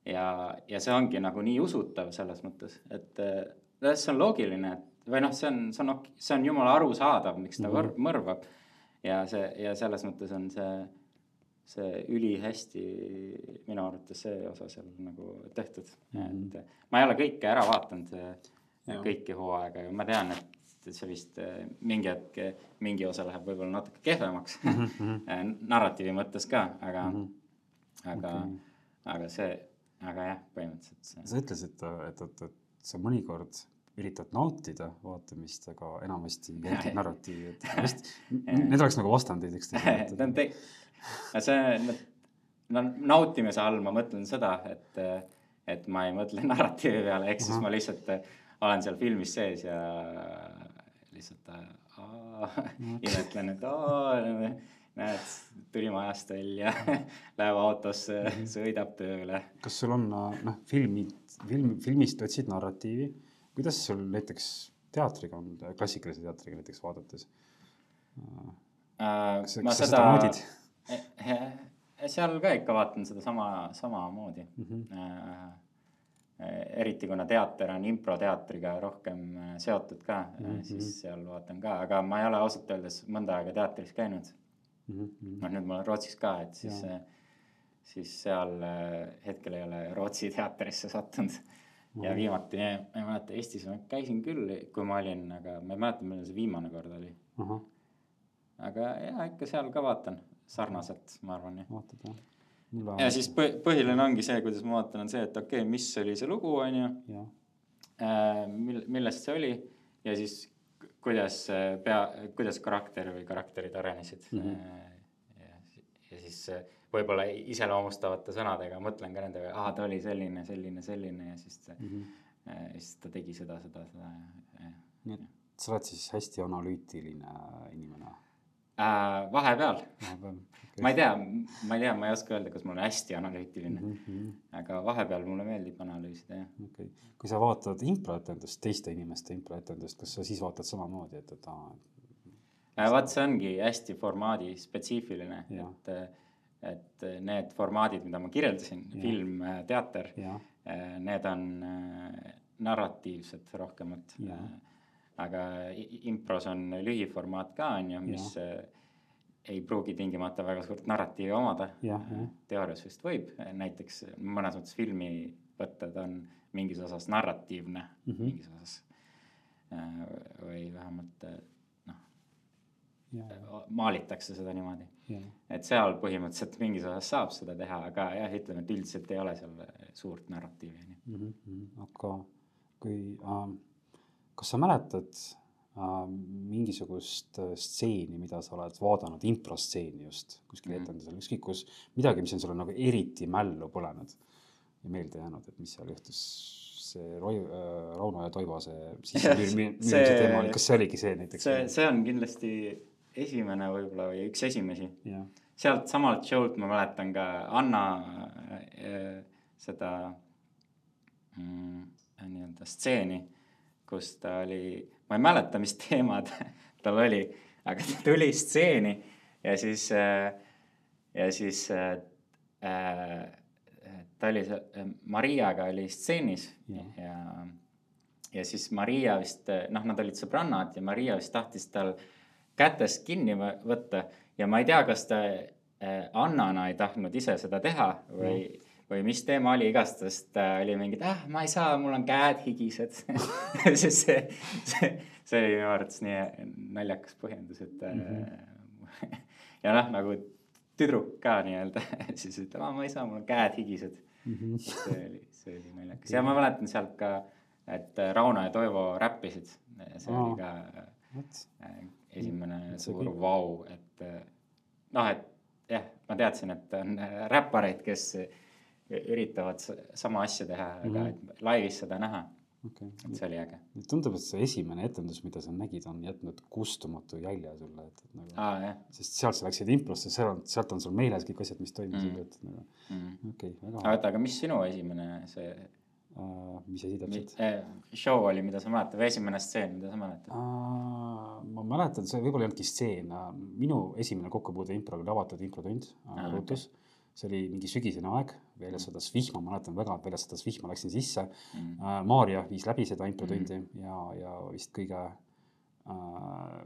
ja, ja see ongi nagu nii usutav selles mõttes, et äh, see on loogiline, et või noh, see on, see on see on jumala arusaadav, miks ta mm -hmm. mõrvab. ja see ja selles mõttes on see, see ülihästi minu arvates see osa seal nagu tehtud mm. -hmm. et ma ei ole kõike ära vaadanud, kõiki hooaega ja ma tean, et see vist äh, mingi hetk, mingi osa läheb võib-olla natuke kehvemaks mm. -hmm. narratiivi mõttes ka, aga mm, -hmm. aga okay., aga see, aga jah, põhimõtteliselt see. sa ütlesid, et, et, et sa mõnikord üritad nautida vaatamist, aga enamasti jälgid narratiivi, et vist need oleks nagu vastandid ta üksteisele on. te-, no see, no nautimise all ma mõtlen seda, et, et ma ei mõtle narratiivi peale, ehk siis ma lihtsalt olen seal filmis sees ja lihtsalt imetlen, et aa, näed, tuli majast välja, läheb autosse, sõidab tööle. kas sul on noh, filmid, film, filmist otsid narratiivi, kuidas sul näiteks teatriga on, klassikalise teatriga näiteks vaadates? kas Äh, ma kas sa seda seda naudid? seal ka ikka vaatan seda sama, samamoodi Mhm. äh, eriti kuna teater on improteatriga rohkem äh, seotud ka mm, Mhm. -hmm. siis seal vaatan ka, aga ma ei ole ausalt öeldes mõnda aega teatris käinud. Mhm, noh, nüüd ma olen Rootsis ka, et siis siis seal hetkel ei ole Rootsi teatrisse sattunud. ja viimati, ma ei mäleta, Eestis ma käisin küll, kui ma olin, aga ma ei mäleta, millal see viimane kord oli. aga ja ikka seal ka vaatan sarnaselt, ma arvan vaatad jah? ja siis põhiline ongi see, kuidas ma vaatan, on see, et okei okay,, mis oli see lugu, on ju. Äh, mil-, millest see oli ja siis kuidas pea, kuidas karakter või karakterid arenesid mm. -hmm. ja, ja siis võib-olla iseloomustavate sõnadega mõtlen ka nende, aa, ta oli selline, selline, selline ja siis mm, -hmm. siis ta tegi seda, seda, seda ja, ja. nii et sa oled siis hästi analüütiline inimene äh,? vahepeal, vahepeal okay.. ma ei tea, ma ei tea, ma ei oska öelda, kas ma olen hästi analüütiline mm, -hmm. aga vahepeal mulle meeldib analüüsida, jah. okei okay., kui sa vaatad improetendust, teiste inimeste improetendust, kas sa siis vaatad samamoodi, et, et aa äh,? vaat see ongi hästi formaadi spetsiifiline, et, et need formaadid, mida ma kirjeldasin, film, teater, äh, need on narratiivsed rohkemalt aga impros on lühiformaat ka, on ju, mis ja. ei pruugi tingimata väga suurt narratiivi omada. teoorias vist võib, näiteks mõnes mõttes filmi võtta, ta on mingis osas narratiivne mm, -hmm. mingis osas. Või vähemalt noh, maalitakse seda niimoodi. Et seal põhimõtteliselt mingis osas saab seda teha, aga jah, ütleme, et üldiselt ei ole seal suurt narratiivi, on ju. Mhm, mhm. aga kui äh, kas sa mäletad äh, mingisugust äh, stseeni, mida sa oled vaadanud, improstseeni just kuskil mm. etendusel, ükskõik kus, midagi, mis on sulle nagu eriti mällu põlenud ja meelde jäänud, et mis seal juhtus? see Roi- äh,, Rauno ja Toivo see sissemüümise teema, kas see oligi see näiteks? see, see on kindlasti esimene võib-olla või üks esimesi. sealt samalt show'lt ma mäletan ka Anna äh, seda mm, nii-öelda stseeni kus ta oli, ma ei mäleta, mis teemad tal oli, aga ta tuli stseeni ja siis, äh, ja siis äh, äh, ta oli, Mariaga oli stseenis ja, ja, ja siis Maria vist, noh, nad olid sõbrannad ja Maria vist tahtis tal kätest kinni võtta ja ma ei tea, kas ta Annana ei tahtnud ise seda teha või mm või mis teema oli, igastahes ta oli mingi, et ah, ma ei saa, mul on käed higised siis see, see, see oli minu arvates nii naljakas põhjendus, et mm -hmm. ja noh, nagu tüdruk ka nii-öelda siis ütleb, aa, ma ei saa, mul on käed higised mm. -hmm. see oli, see oli naljakas ja ma mäletan sealt ka, et Rauno ja Toivo räppisid, see oh. oli ka What? Esimene suur vau, et noh, et jah, ma teadsin, et on räppareid, kes üritavad sama asja teha mm, -hmm. aga mhm. et laivis seda näha okay.. et see oli äge. tundub, et see esimene etendus, mida sa nägid, on jätnud kustumatu jälje sulle, et, et nagu ah,. sest sealt sa läksid improsse, seal on, sealt on sul meeles kõik asjad, mis toimusid mm, -hmm. et nagu mm -hmm. okei okay,, väga. oota, aga mis sinu esimene see? Mis asi täpselt eh,? show oli, mida sa mäletad või esimene stseen, mida sa mäletad ma mäletan, see võib-olla ei olnudki stseen, minu esimene kokkupuude improga oli avatud improtund uh, Ruutus okay see oli mingi sügisene aeg, väljas mm. sadas vihma, ma mäletan väga, et väljas sadas vihma, läksin sisse mm.. Äh, Maarja viis läbi seda improtundi mm. ja, ja vist kõige äh,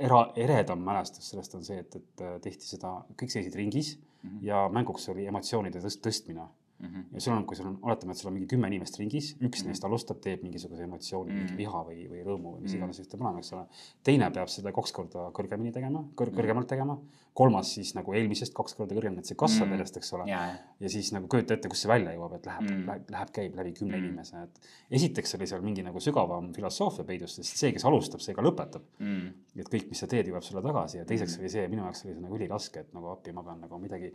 era, eredam mälestus sellest on see, et, et tehti seda, kõik seisid ringis mm -hmm. ja mänguks oli emotsioonide tõst-, tõstmine mm. -hmm. ja sul on, kui sul on, oletame, et sul on mingi kümme inimest ringis, üks mm -hmm. neist alustab, teeb mingisuguse emotsiooni mm, -hmm. mingi viha või, või rõõmu või mis iganes mm -hmm. peab olema, eks ole. teine peab seda kaks korda kõrgemini tegema, kõr-, kõrgemalt tegema kolmas siis nagu eelmisest kaks korda kõrgem, et see kasvab mm. järjest, eks ole. ja siis nagu kujuta ette, kust see välja jõuab, et läheb mm., läheb, läheb, käib läbi kümne mm. inimese, et esiteks oli seal mingi nagu sügavam filosoofia peidus, sest see, kes alustab, see ka lõpetab mm.. et kõik, mis sa teed, jõuab sulle tagasi ja teiseks mm. oli see, minu jaoks oli see nagu üliraske, et nagu appi, ma pean nagu midagi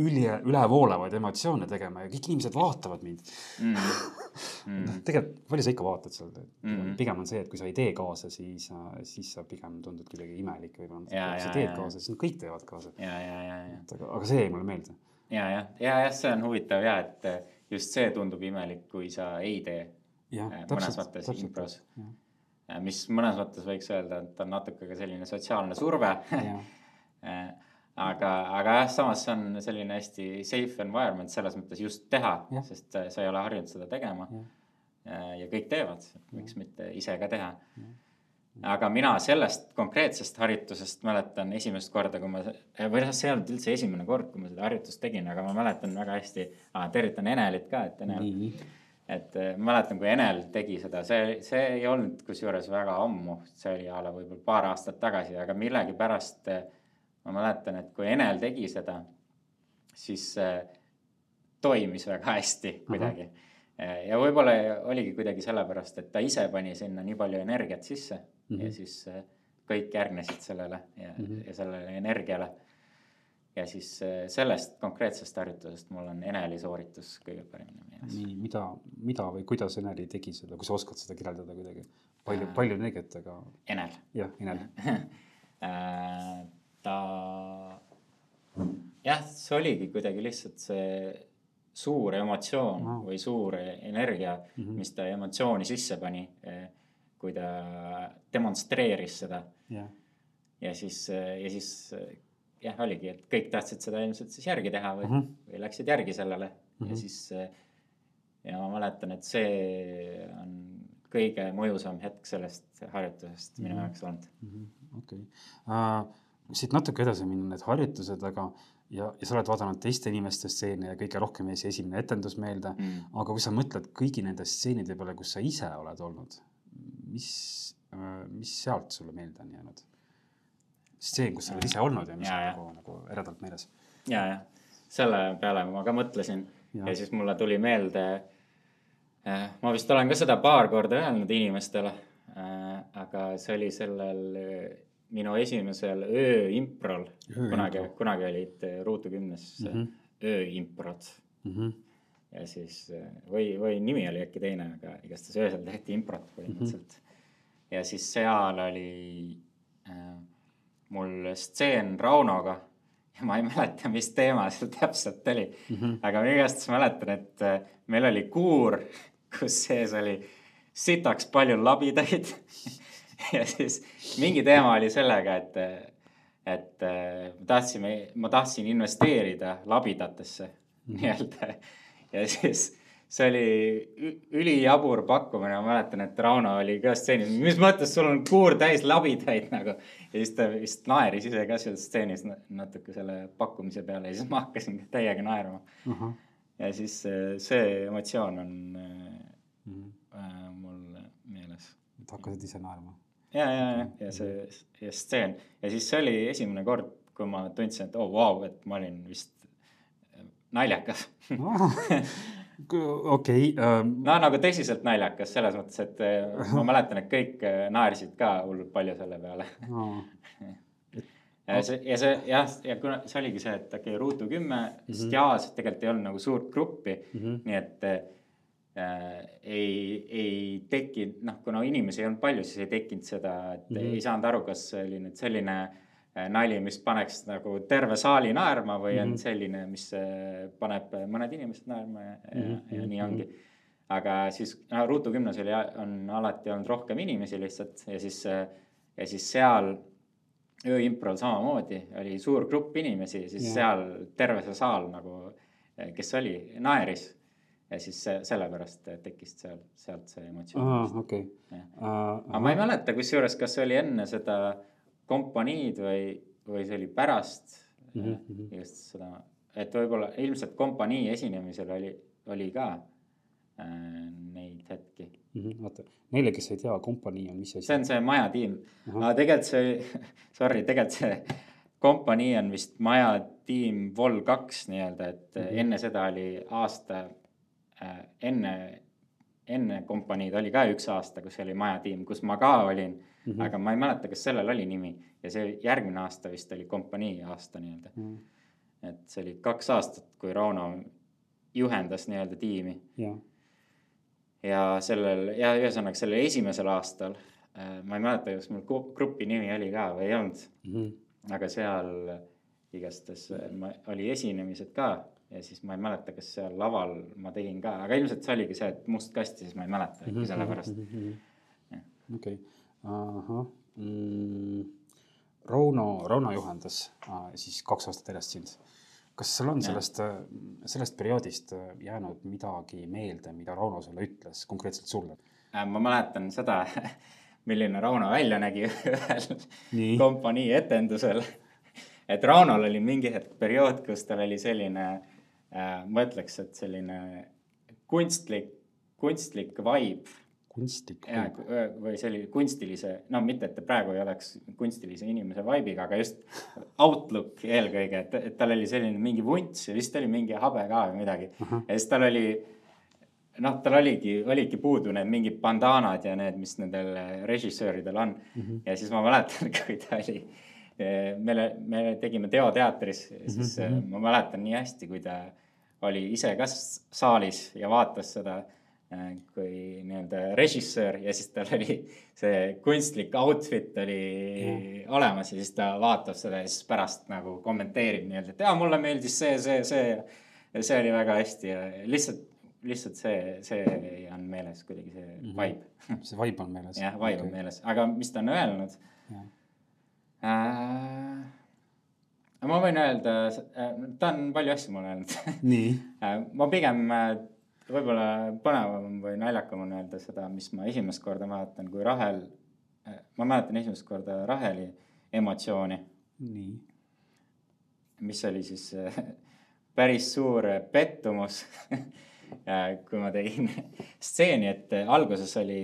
üli, ülevoolavaid emotsioone tegema ja kõik inimesed vaatavad mind mm. mm. noh, tegelikult palju sa ikka vaatad seal mm., pigem on see, et kui sa ei tee kaasa, siis, siis sa pigem tundud kuidagi imelik või kui sa teed kaasa, siis kõik teevad kaasa. ja, ja, ja, ja. aga, aga see jäi mulle meelde. ja, jah, ja, jah, see on huvitav ja, et just see tundub imelik, kui sa ei tee. mõnes mõttes impros. mis mõnes mõttes võiks öelda, et on natuke ka selline sotsiaalne surve aga, aga jah, samas see on selline hästi safe environment selles mõttes just teha, sest sa ei ole harjunud seda tegema. ja kõik teevad, miks mitte ise ka teha. Aga mina sellest konkreetsest harjutusest mäletan esimest korda, kui ma, või noh, see ei olnud üldse esimene kord, kui ma seda harjutust tegin, aga ma mäletan väga hästi ah,, tervitan Enelit ka, et Enel mm. -hmm et ma mäletan, kui Enel tegi seda, see, see ei olnud kusjuures väga ammu, see oli a la võib-olla paar aastat tagasi, aga millegipärast äh, ma mäletan, et kui Enel tegi seda, siis see toimis väga hästi kuidagi uh. -huh. ja võib-olla oligi kuidagi sellepärast, et ta ise pani sinna nii palju energiat sisse mm -hmm. ja siis äh, kõik järgnesid sellele ja mm, -hmm. ja sellele energiale. ja siis äh, sellest konkreetsest harjutusest mul on Eneli sooritus kõige paremini meeles. nii, mida, mida või kuidas Eneli tegi seda, kui sa oskad seda kirjeldada kuidagi? palju äh,, palju energiat, aga. Enel. jah, Enel ta, jah, see oligi kuidagi lihtsalt see suur emotsioon wow. või suur energia mm, -hmm. mis ta emotsiooni sisse pani kui ta demonstreeris seda yeah.. ja siis, ja siis jah, oligi, et kõik tahtsid seda ilmselt siis järgi teha või mm, -hmm. või läksid järgi sellele mm -hmm. ja mhm. siis ja ma mäletan, et see on kõige mõjusam hetk sellest harjutusest minu mhm. jaoks olnud. Mhm. okei, siit natuke edasi minna, need harjutused, aga ja, ja sa oled vaadanud teiste inimeste stseene ja kõige rohkem jäi see esimene etendus meelde mm.. aga kui sa mõtled kõigi nende stseenide peale, kus sa ise oled olnud, mis, äh, mis sealt sulle meelde on jäänud? stseen, kus sa oled ise olnud ja mis ja, on ja. nagu, nagu eredalt meeles. ja, jah, selle peale ma ka mõtlesin ja, ja siis mulle tuli meelde äh,. ma vist olen ka seda paar korda öelnud inimestele äh,, aga see oli sellel minu esimesel ööimprol, kunagi, kunagi olid Ruutu kümnes mm -hmm. ööimprod mm. -hmm ja siis või, või nimi oli äkki teine, aga igastahes öösel tehti improt põhimõtteliselt mm. -hmm. ja siis seal oli äh, mul stseen Raunoga ja ma ei mäleta, mis teema seal täpselt oli mm. -hmm. aga ma igastahes mäletan, et äh, meil oli kuur, kus sees oli sitaks palju labidaid ja siis mingi teema oli sellega, et, et äh, tahtsime, ma tahtsin investeerida labidatesse mm -hmm. nii-öelda ja siis see oli ülijabur pakkumine, ma mäletan, et Rauno oli ka stseenis, mis mõttes sul on kuur täis labidaid nagu. ja siis ta vist naeris ise ka seal stseenis natuke selle pakkumise peale ja siis ma hakkasin täiega naerma uh. -huh. ja siis äh, see emotsioon on uh -huh. äh, mul meeles. et hakkasid ise naerma? ja, ja, ja, ja see, ja stseen ja siis see oli esimene kord, kui ma tundsin, et oo oh, vau wow,, et ma olin vist naljakas okei. Ähm, no nagu tõsiselt naljakas selles mõttes, et äh, ma mäletan, et kõik äh, naersid ka hullult palju selle peale ja see, ja see jah, ja kuna see oligi see, et okei okay,, Ruutu kümme mm, -hmm. sest jaas tegelikult ei olnud nagu suurt gruppi mm, -hmm. nii et äh, ei, ei tekkinud, noh, kuna inimesi ei olnud palju, siis ei tekkinud seda, et mm -hmm. ei saanud aru, kas oli nüüd selline Äh, nali, mis paneks nagu terve saali naerma või mm -hmm. on mhm. selline, mis äh, paneb mõned inimesed naerma ja, mm -hmm. ja nii ongi. aga siis no, Ruutu oli, on alati olnud rohkem inimesi lihtsalt ja siis, äh, ja siis seal ööimprol samamoodi oli suur grupp inimesi, siis ja. seal terve see saal nagu, kes oli, naeris ja siis sellepärast tekkis seal, sealt see emotsioon. okei. aga ma ei mäleta, kusjuures, kas see oli enne seda kompaniid või, või see oli pärast mm -hmm. just seda, et võib-olla ilmselt kompanii esinemisel oli, oli ka äh, neid hetki mm. -hmm. oota, neile, kes ei tea, kompanii on mis asi? see on see majatiim, aga tegelikult see, sorry, tegelikult see kompanii on vist majatiim Vol kaks nii-öelda, et mm -hmm. enne seda oli aasta äh,, enne, enne kompaniid oli ka üks aasta, kus oli majatiim, kus ma ka olin mm. -hmm. aga ma ei mäleta, kas sellel oli nimi ja see järgmine aasta vist oli kompanii aasta nii-öelda mm. -hmm. et see oli kaks aastat, kui Rauno juhendas nii-öelda tiimi yeah.. ja sellel ja ühesõnaga sellel esimesel aastal äh,, ma ei mäleta, kas mul grupi nimi oli ka või ei olnud mm. -hmm. aga seal igastahes äh, oli esinemised ka ja siis ma ei mäleta, kas seal laval ma tegin ka, aga ilmselt see oligi see, et must kast ja siis ma ei mäleta äkki -hmm. sellepärast mm -hmm.. okei okay ahah mm,. Rauno, Rauno juhendas äh, siis kaks aastat järjest sind. kas sul on sellest, äh, sellest perioodist äh, jäänud midagi meelde, mida Rauno sulle ütles, konkreetselt sulle? ma mäletan seda, milline Rauno välja nägi ühel kompanii etendusel. et Raunol oli mingi hetk periood, kus tal oli selline äh,, ma ütleks, et selline kunstlik, kunstlik vibe kunstlik vibe. või selline kunstilise, no mitte, et ta praegu ei oleks kunstilise inimese vibe'iga, aga just outlook eelkõige, et, et tal oli selline mingi vunts ja vist oli mingi habe ka või midagi uh. -huh. ja siis tal oli, noh, tal oligi, oligi puudu need mingid bandaanad ja need, mis nendel režissööridel on uh. -huh. ja siis ma mäletan, kui ta oli, meile, me tegime teoteatris siis uh -huh. ma mäletan nii hästi, kui ta oli ise ka saalis ja vaatas seda Äh, kui nii-öelda režissöör ja siis tal oli see kunstlik outfit oli ja. olemas ja siis ta vaatab seda ja siis pärast nagu kommenteerib nii-öelda, et jaa, mulle meeldis see, see, see ja see oli väga hästi ja lihtsalt, lihtsalt see, see on meeles kuidagi see mm -hmm. vibe. see vibe on meeles. jah, vibe okay. on meeles, aga mis ta on öelnud? Äh, ma võin öelda, äh, ta on palju asju mulle öelnud. nii ma pigem võib-olla põnevam või naljakam on öelda seda, mis ma esimest korda mäletan, kui Rahel, ma mäletan esimest korda Raheli emotsiooni. nii. mis oli siis päris suur pettumus kui ma tegin stseeni, et alguses oli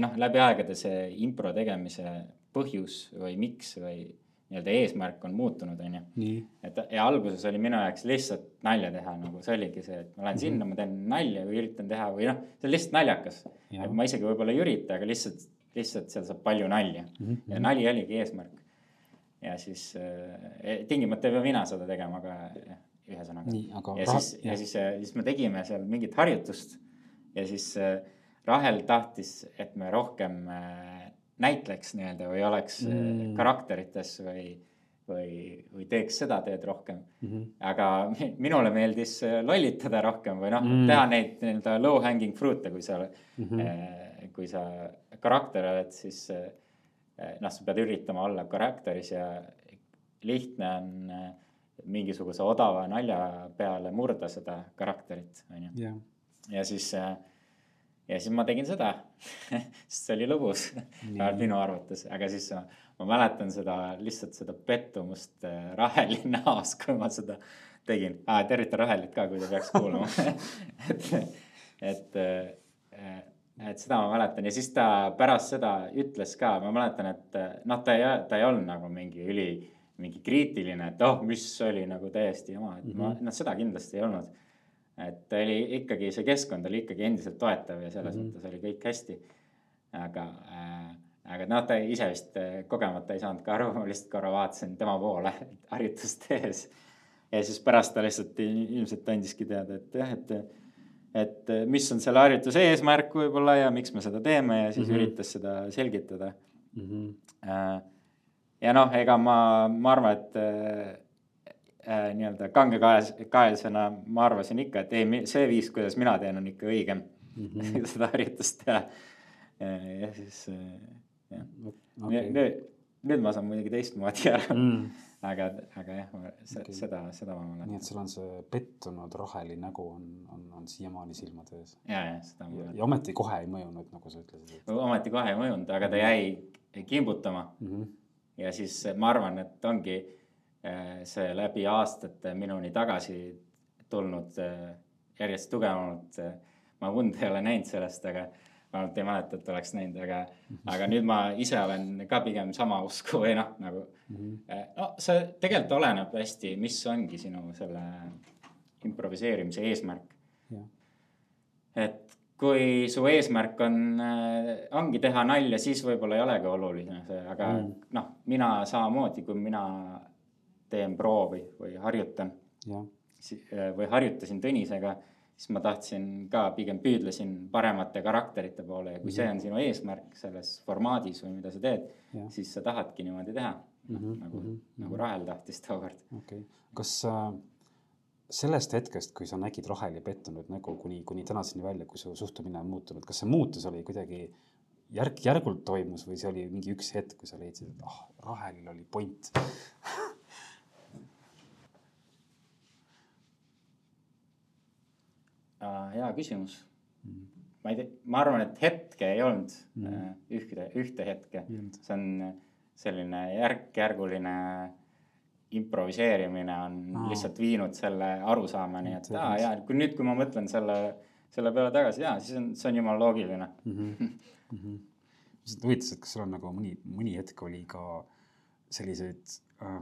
noh, läbi aegade see impro tegemise põhjus või miks või nii-öelda eesmärk on muutunud, on ju. et ja alguses oli minu jaoks lihtsalt nalja teha, nagu see oligi see, et ma lähen mm -hmm. sinna, ma teen nalja või üritan teha või noh, see on lihtsalt naljakas. et ma isegi võib-olla ei ürita, aga lihtsalt, lihtsalt seal saab palju nalja mm. -hmm. ja nali oligi eesmärk. ja siis äh, tingimata ei pea mina seda tegema, aga jah, ühesõnaga. Aga... ja siis, ja siis, siis me tegime seal mingit harjutust ja siis äh, Rahel tahtis, et me rohkem äh, näitleks nii-öelda või oleks äh, mm. karakterites või, või, või teeks seda teed rohkem mm. -hmm. aga minule meeldis äh, lollitada rohkem või noh mm., teha neid nii-öelda low hanging fruit'e, kui sa mm, -hmm. kui sa karakter oled, siis noh, sa pead üritama olla karakteris ja lihtne on mingisuguse odava nalja peale murda seda karakterit, on ju. ja siis äh, ja siis ma tegin seda sest see oli lõbus. Vähemalt minu arvates, aga siis ma, ma mäletan seda lihtsalt seda pettumust äh, Raheli näos, kui ma seda tegin. Ah,. tervitan Rahelit ka, kui ta peaks kuulama. Et, et, äh, et seda ma mäletan. Ja siis ta pärast seda ütles ka, ma mäletan, et äh, noh, ta ei, ta ei olnud nagu mingi üli, mingi kriitiline, et oh, mis oli nagu täiesti jama, et mm -hmm. ma, noh, seda kindlasti ei olnud et oli ikkagi see keskkond oli ikkagi endiselt toetav ja selles mm -hmm. mõttes oli kõik hästi. aga äh,, aga noh, ta ise vist äh, kogemata ei saanud ka aru, ma lihtsalt korra vaatasin tema poole harjutust tehes. ja siis pärast ta lihtsalt ilmselt andiski teada, et jah, et, et mis on selle harjutuse eesmärk võib-olla ja miks me seda teeme ja siis mm -hmm. üritas seda selgitada mm. -hmm. Äh, ja noh, ega ma, ma arvan, et äh, äh, nii-öelda kangekaelsena ma arvasin ikka, et ei, see viis, kuidas mina teen, on ikka õigem mm -hmm. seda harjutust teha. ja siis äh, jah okay., nüüd, nüüd ma saan muidugi teistmoodi aru mm. aga, aga jah, okay. seda, seda ma mäletan. nii et sul on see pettunud roheline nägu on, on, on siiamaani silmade ees. ja, ja seda ma mäletan. ja ometi kohe ei mõjunud, nagu sa ütlesid et.... ometi kohe ei mõjunud, aga ta jäi kimbutama mm. -hmm. ja siis ma arvan, et ongi Äh, see läbi aastate minuni tagasi tulnud äh, järjest tugevamalt. Äh, ma und ei ole näinud sellest, aga vähemalt ei mäleta, et oleks näinud, aga, aga nüüd ma ise olen ka pigem sama usku või noh, nagu mm. -hmm. no see tegelikult oleneb hästi, mis ongi sinu selle improviseerimise eesmärk. et kui su eesmärk on, ongi teha nalja, siis võib-olla ei olegi oluline see, aga mm. noh, mina samamoodi, kui mina teen proovi või harjutan. Äh, või harjutasin Tõnisega, siis ma tahtsin ka pigem püüdlesin paremate karakterite poole ja kui mm -hmm. see on sinu eesmärk selles formaadis või mida sa teed, siis sa tahadki niimoodi teha mm. -hmm. nagu mm, -hmm. nagu Rahel tahtis tookord. okei okay., kas äh, sellest hetkest, kui sa nägid Raheli pettunud nägu kuni, kuni tänaseni välja, kui su suhtumine on muutunud, kas see muutus oli kuidagi järk-järgult toimus või see oli mingi üks hetk, kui sa leidsid, et ah oh,, Rahelil oli point hea küsimus mm. -hmm. ma ei tea, ma arvan, et hetke ei olnud mm ühte, ühte hetke. see on äh, selline järk-järguline improviseerimine on Aa. lihtsalt viinud selle arusaamani, et aa jaa, kui nüüd, kui ma mõtlen selle, selle peale tagasi ja siis on, see on jumala loogiline mm. -hmm. Mm -hmm. huvitas, et kas sul on nagu mõni, mõni hetk oli ka selliseid äh,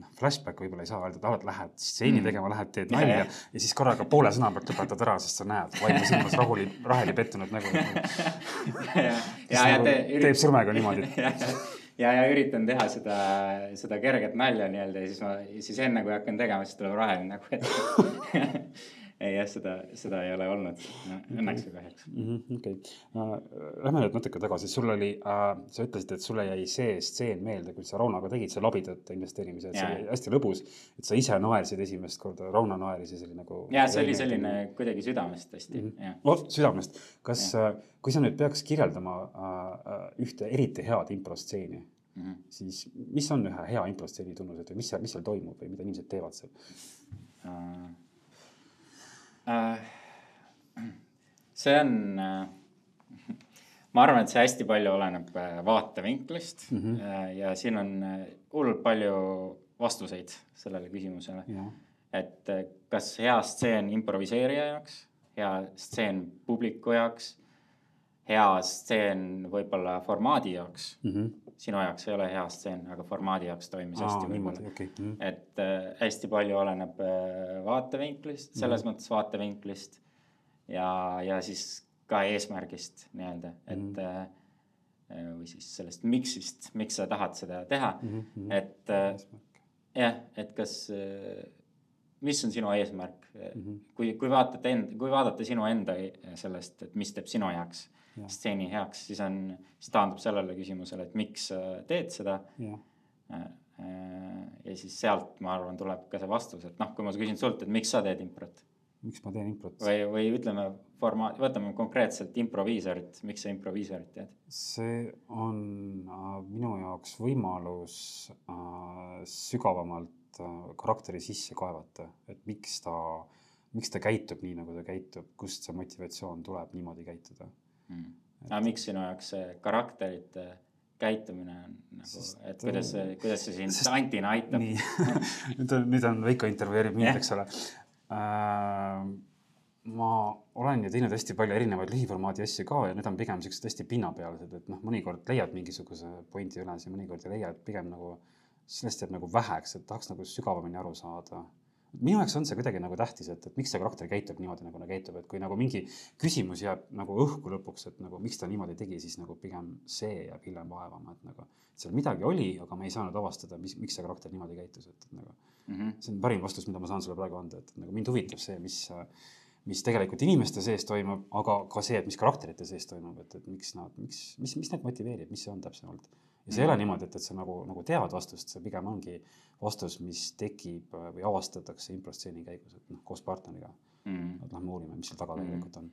noh, flashback võib-olla ei saa öelda, et alati lähed stseeni mm. tegema, lähed, teed nalja ja, ja. siis korraga poole sõna pealt lõpetad ära, sest sa näed vaimu silmas rahuli, Raheli pettunud nägu. te. teeb sõrmega niimoodi ja, ja üritan teha seda, seda kerget nalja nii-öelda ja siis ma, siis enne kui hakkan tegema, siis tuleb roheline nägu ette ei jah, seda, seda ei ole olnud no,, õnneks või kahjuks. Mhm, okei, lähme nüüd natuke tagasi, sul oli äh,, sa ütlesid, et sulle jäi see stseen meelde, kui sa Raunaga tegid see labidate investeerimise, et see oli hästi lõbus. et sa ise naersid esimest korda, Rauna naeris ja see oli nagu. ja see oli selline kuidagi südamest hästi mm, -hmm. jah. südamest, kas, äh, kui sa nüüd peaks kirjeldama äh, ühte eriti head improstseeni mm, -hmm. siis mis on ühe hea improstseeni tunnused või mis seal, mis seal toimub või mida inimesed teevad seal? Äh, see on, äh, ma arvan, et see hästi palju oleneb äh, vaatevinklist mm -hmm. ja siin on hullult palju vastuseid sellele küsimusele. et kas hea stseen improviseerija jaoks, hea stseen publiku jaoks, hea stseen võib-olla formaadi jaoks mm. -hmm sinu jaoks ei ole hea stseen, aga formaadi jaoks toimis Aa, hästi võib-olla okay.. Mm. et äh, hästi palju oleneb äh, vaatevinklist, selles mm. mõttes vaatevinklist ja, ja siis ka eesmärgist nii-öelda, et mm. äh, või siis sellest miks'ist, miks sa tahad seda teha mm, -hmm. et äh, jah, et kas äh, mis on sinu eesmärk mm, -hmm. kui, kui vaatate end, kui vaadata sinu enda sellest, et mis teeb sinu heaks stseeni heaks, siis on, siis taandub sellele küsimusele, et miks sa teed seda. Äh, äh, ja siis sealt, ma arvan, tuleb ka see vastus, et noh, kui ma küsin sult, et miks sa teed improt. miks ma teen improt? või, või ütleme formaat, võtame konkreetselt improviisorit, miks sa improviisorit teed? see on äh, minu jaoks võimalus äh, sügavamalt äh, karakteri sisse kaevata, et miks ta, miks ta käitub nii, nagu ta käitub, kust see motivatsioon tuleb niimoodi käituda mm.. aga miks sinu jaoks see karakterite käitumine on nagu, et kuidas see, kuidas see sind sest... antina aitab? nüüd on, nüüd on Veiko intervjueerib mind, eks ole äh,. ma olen ju teinud hästi palju erinevaid lühiformaadi asju ka ja need on pigem siuksed hästi pinnapealsed, et noh, mõnikord leiad mingisuguse pointi üles ja mõnikord ei leia, et pigem nagu sellest jääb nagu väheks, et tahaks nagu sügavamini aru saada minu jaoks on see kuidagi nagu tähtis, et, et miks see karakter käitub niimoodi, nagu ta käitub, et kui nagu mingi küsimus jääb nagu õhku lõpuks, et nagu miks ta niimoodi tegi, siis nagu pigem see jääb hiljem vaevama, et nagu seal midagi oli, aga me ei saanud avastada, mis, miks see karakter niimoodi käitus, et, et nagu mm -hmm. see on parim vastus, mida ma saan sulle praegu anda, et nagu mind huvitab see, mis, mis tegelikult inimeste sees toimub, aga ka see, et mis karakterite sees toimub, et, et miks nad, miks, mis, mis neid motiveerib, mis see on täpsemalt ja see ei ole niimoodi, et, et sa nagu, nagu tead vastust, see pigem ongi vastus, mis tekib äh, või avastatakse improstseeni käigus, et noh, koos partneriga mm.. et lähme uurime, mis seal taga mm. tegelikult on.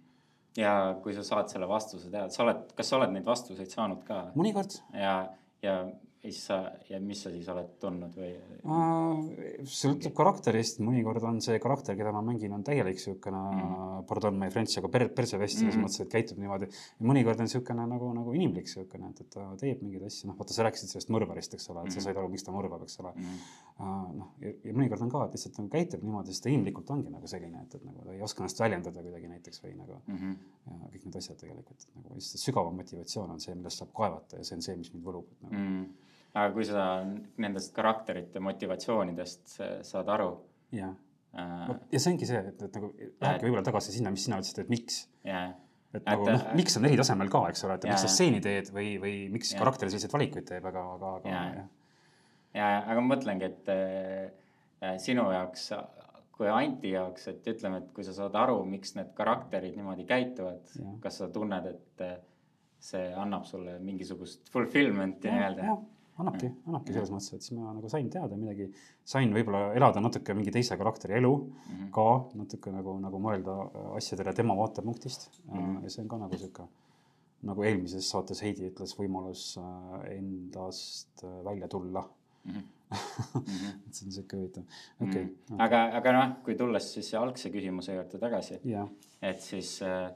ja kui sa saad selle vastuse teada, sa oled, kas sa oled neid vastuseid saanud ka? mõnikord. ja, ja ja siis sa ja mis sa siis oled tundnud või? sõltub karakterist, mõnikord on see karakter, keda ma mängin, on täielik siukene mm., pardon my french, aga per, persevest selles mm. mõttes, et käitub niimoodi. mõnikord on siukene nagu, nagu inimlik siukene, et, et ta teeb mingeid asju, noh, vaata, sa rääkisid sellest mõrvarist, eks ole, et sa said aru, miks ta mõrvab, eks ole mm.. noh, ja, mõnikord on ka, et lihtsalt nagu käitub niimoodi, sest ta inimlikult ongi nagu selline, et, et nagu ta ei oska ennast väljendada kuidagi näiteks või nagu mm. -hmm. ja kõik need asjad tegelikult, nagu just see sügavam motivatsioon on see, millest saab kaevata ja see on see, mis mind võlub, et nagu mm aga kui sa nendest karakterite motivatsioonidest saad aru. jah. äh,, ja see ongi see, et, et nagu lähebki võib-olla tagasi sinna, mis sina ütlesid, et miks. Et nagu noh, miks on eri tasemel ka, eks ole, et miks sa stseeni teed või, või miks yeah. karakter selliseid valikuid teeb, aga, aga, aga ja, ja, aga ma mõtlengi, et äh, sinu jaoks kui Anti jaoks, et ütleme, et kui sa saad aru, miks need karakterid niimoodi käituvad, kas sa tunned, et see annab sulle mingisugust fulfillment'i nii-öelda? Annabki, annabki selles mõttes, et siis ma nagu sain teada midagi, sain võib-olla elada natuke mingi teise karakteri elu mm -hmm. ka natuke nagu, nagu mõelda asjadele tema vaatepunktist mm. -hmm. ja see on ka nagu sihuke, nagu eelmises saates Heidi ütles, võimalus äh, endast äh, välja tulla mm. -hmm. et see on sihuke huvitav, okei okay, mm. -hmm. aga, aga noh, kui tulles siis algse küsimuse juurde tagasi, et siis äh,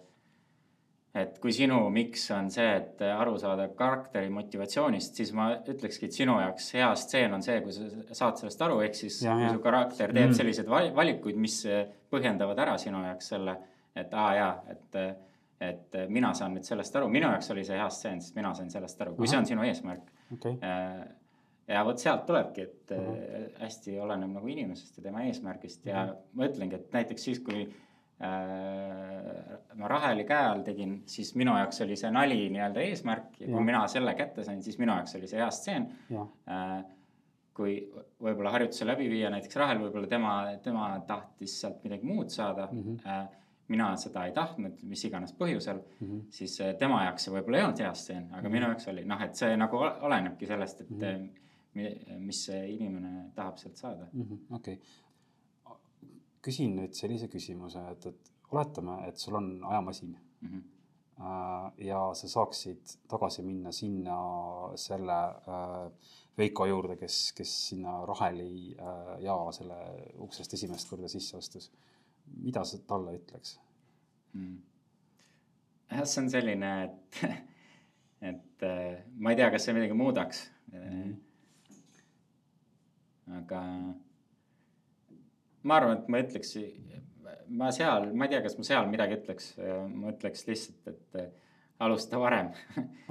et kui sinu miks on see, et aru saada karakteri motivatsioonist, siis ma ütlekski, et sinu jaoks hea stseen on see, kui sa saad sellest aru, ehk siis ja, kui ja. su karakter teeb mm. selliseid valikuid, mis põhjendavad ära sinu jaoks selle, et aa jaa, et, et mina saan nüüd sellest aru, minu jaoks oli see hea stseen, sest mina sain sellest aru, kui see on sinu eesmärk. Okei, ja vot sealt tulebki, et äh, hästi oleneb nagu inimesest ja tema eesmärgist ja ma ütlengi, et näiteks siis, kui äh, ma Raheli käe all tegin, siis minu jaoks oli see nali nii-öelda eesmärk ja kui Jah. mina selle kätte sain, siis minu jaoks oli see hea stseen jah, äh, kui võib-olla harjutuse läbi viia, näiteks Rahel võib-olla tema, tema tahtis sealt midagi muud saada mm. -hmm. mina seda ei tahtnud, mis iganes põhjusel mm. -hmm. siis äh, tema jaoks see võib-olla ei olnud hea stseen, aga minu jaoks oli noh, et see nagu ol- olenebki sellest, et mm -hmm. mis see inimene tahab sealt saada Mhm, okei. Küsin nüüd sellise küsimuse, et, et oletame, et sul on ajamasin mm. -hmm. ja sa saaksid tagasi minna sinna selle äh, Veiko juurde, kes, kes sinna Raheli äh, jaa selle uksest esimest korda sisse astus. mida sa talle ütleks? Mm. jah, see on selline, et, et äh, ma ei tea, kas see midagi muudaks mm. aga ma arvan, et ma ütleks, ma seal, ma ei tea, kas ma seal midagi ütleks, ma ütleks lihtsalt, et äh, alusta varem.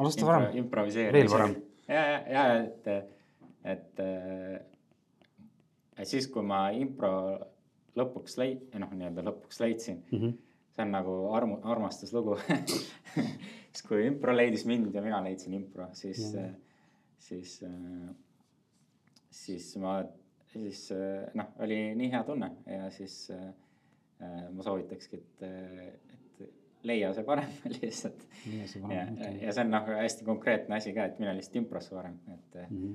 Alusta varem. improviseeri. Veel varem.. ja, ja, ja et, et äh, et siis, kui ma impro lõpuks leid-, noh, nii-öelda lõpuks leidsin Mm -hmm. see on nagu armu-, armastuslugu. siis kui impro leidis mind ja mina leidsin impro, siis Jah., siis, siis ma, siis noh, oli nii hea tunne ja siis äh, ma soovitakski, et, et leia see varem lihtsalt. ja okei. ja see on noh, hästi konkreetne asi ka, et mine lihtsalt improsse varem, et, Mhm.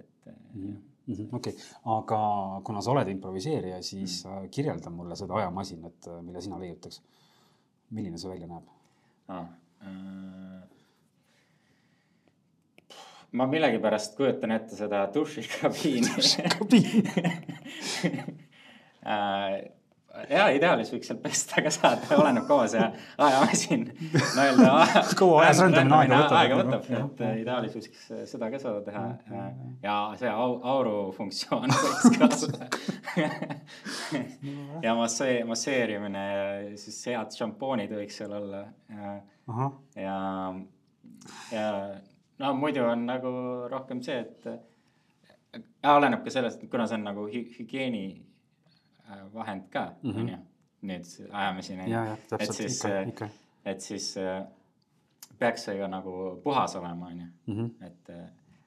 et jah. okei, aga kuna sa oled improviseerija, siis mm. kirjelda mulle seda ajamasinat, mille sina leiutaks. milline see välja näeb? Ah, äh, ma millegipärast kujutan ette seda dušikabiini. Äh, ja ideaalis võiks seal pesta ka saada, oleneb kaua see ajamasin nii-öelda. Kaua ajas rändamine aega võtab, aega võtab, et jah. ideaalis võiks seda ka saada teha ja see au- auru funktsioon võiks ka olla. ja massee-, masseerimine ja siis head šampoonid võiks seal olla ja ja, ja no muidu on nagu rohkem see, et ja oleneb ka sellest, kuna see on nagu hü- hügieeni äh, vahend ka, Mhm. onju, nüüd see ajamasin. ja, ja et siis ikka. et siis äh, peaks see ka nagu puhas olema, onju, Mhm. et,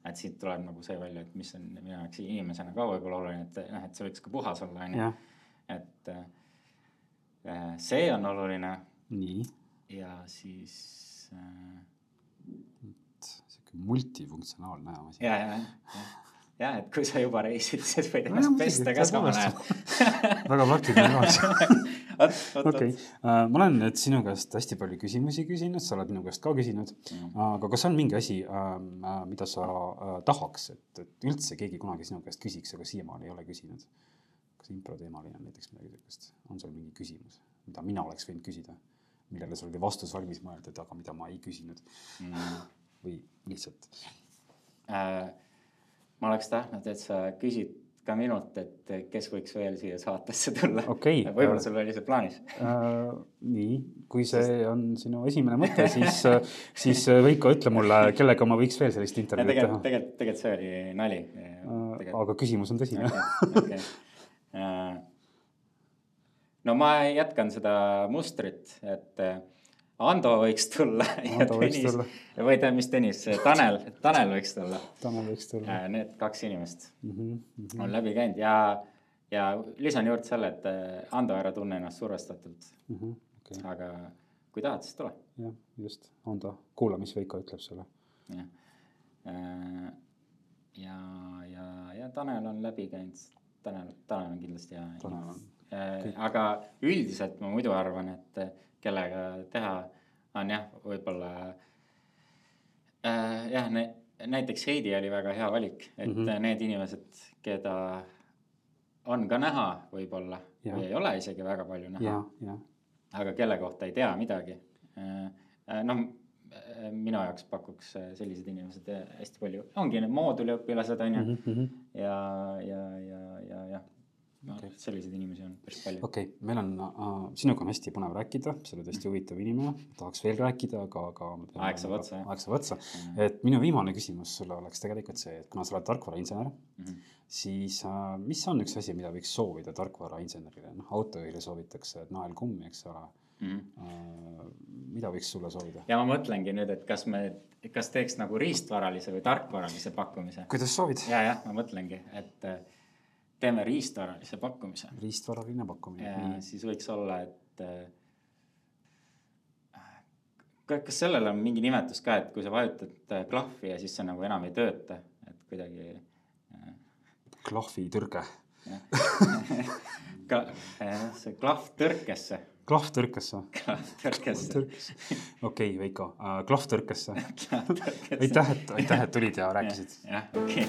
et siit tuleb nagu see välja, et mis on minu jaoks inimesena ka võib-olla oluline, et noh, et see võiks ka puhas olla, onju, jah, et äh, see on oluline nii, ja siis äh, multifunktsionaalne ajamasin. ja, ja, ja, ja et kui sa juba reisid, siis võid No ennast jaa, pesta ka samal ajal. väga praktiline vot, okei, ma olen nüüd sinu käest hästi palju küsimusi küsinud, sa oled minu käest ka küsinud. aga kas on mingi asi, mida sa äh, tahaks, et, et üldse keegi kunagi sinu käest küsiks, aga siiamaani ei ole küsinud? kas impro teemaline on näiteks midagi sihukest, on sul mingi küsimus, mida mina oleks võinud küsida, millele sul oli vastus valmis mõeldud, aga mida ma ei küsinud Mm. Või lihtsalt? Äh, ma oleks tahtnud, et sa küsid ka minult, et kes võiks veel siia saatesse tulla Okei. võib-olla sul oli see plaanis. Äh, nii, kui see on sinu esimene mõte, siis, siis Veiko, ütle mulle, kellega ma võiks veel sellist intervjuud teha tegelikult,. tegelikult, see oli nali. aga küsimus on tõsine. okei. no ma jätkan seda mustrit, et äh, Ando võiks tulla ja Ando võiks Tõnis või ta, mis Tõnis, Tanel, Tanel võiks tulla. Tanel võiks tulla Need kaks inimest mm. -hmm. on läbi käinud ja, ja lisan juurde selle, et äh, Ando, ära tunne ennast survestatult, Mm -hmm. okei, aga kui tahad, siis tule. jah, just, ta, kuula, mis Veiko ütleb sulle. jah. ja, ja, ja Tanel on läbi käinud, Tanel, Tanel on kindlasti hea. Aga üldiselt ma muidu arvan, et äh, kellega teha on jah, võib-olla äh, jah, näiteks Heidi oli väga hea valik, et mm. -hmm. need inimesed, keda on ka näha võib-olla või ei ole isegi väga palju näha, aga kelle kohta ei tea midagi. noh, minu jaoks pakuks äh, sellised inimesed äh, hästi palju, ongi need moodulõpilased on ju mm. -hmm. ja, ja, ja, jah. okay. selliseid inimesi on päris palju. okei okay,, meil on äh,, sinuga on hästi põnev rääkida, sa oled hästi huvitav inimene, tahaks veel rääkida, aga, aga. aeg saab otsa, jah. aeg saab otsa, et minu viimane küsimus sulle oleks tegelikult see, et kuna sa oled tarkvarainsener mm, -hmm. siis äh, mis on üks asi, mida võiks soovida tarkvarainsenerile, noh autojuhile soovitakse, et naelkummi, eks ole mm. -hmm. mida võiks sulle soovida? ja ma mõtlengi nüüd, et kas me, kas teeks nagu riistvaralise või tarkvaralise pakkumise. kuidas soovid? ja, jah, ma mõtlengi, et äh, teeme riistvaralise pakkumise. riistvaraline pakkumine. Nii. siis võiks olla, et äh, kas sellel on mingi nimetus ka, et kui sa vajutad klahvi ja siis see nagu enam ei tööta, et kuidagi. klahvitõrge ka see klahv tõrkesse klahv tõrkesse. klahv tõrkesse. okei, Veiko klahv tõrkesse aitäh, et, aitäh, et tulid ja rääkisid. jah, okei.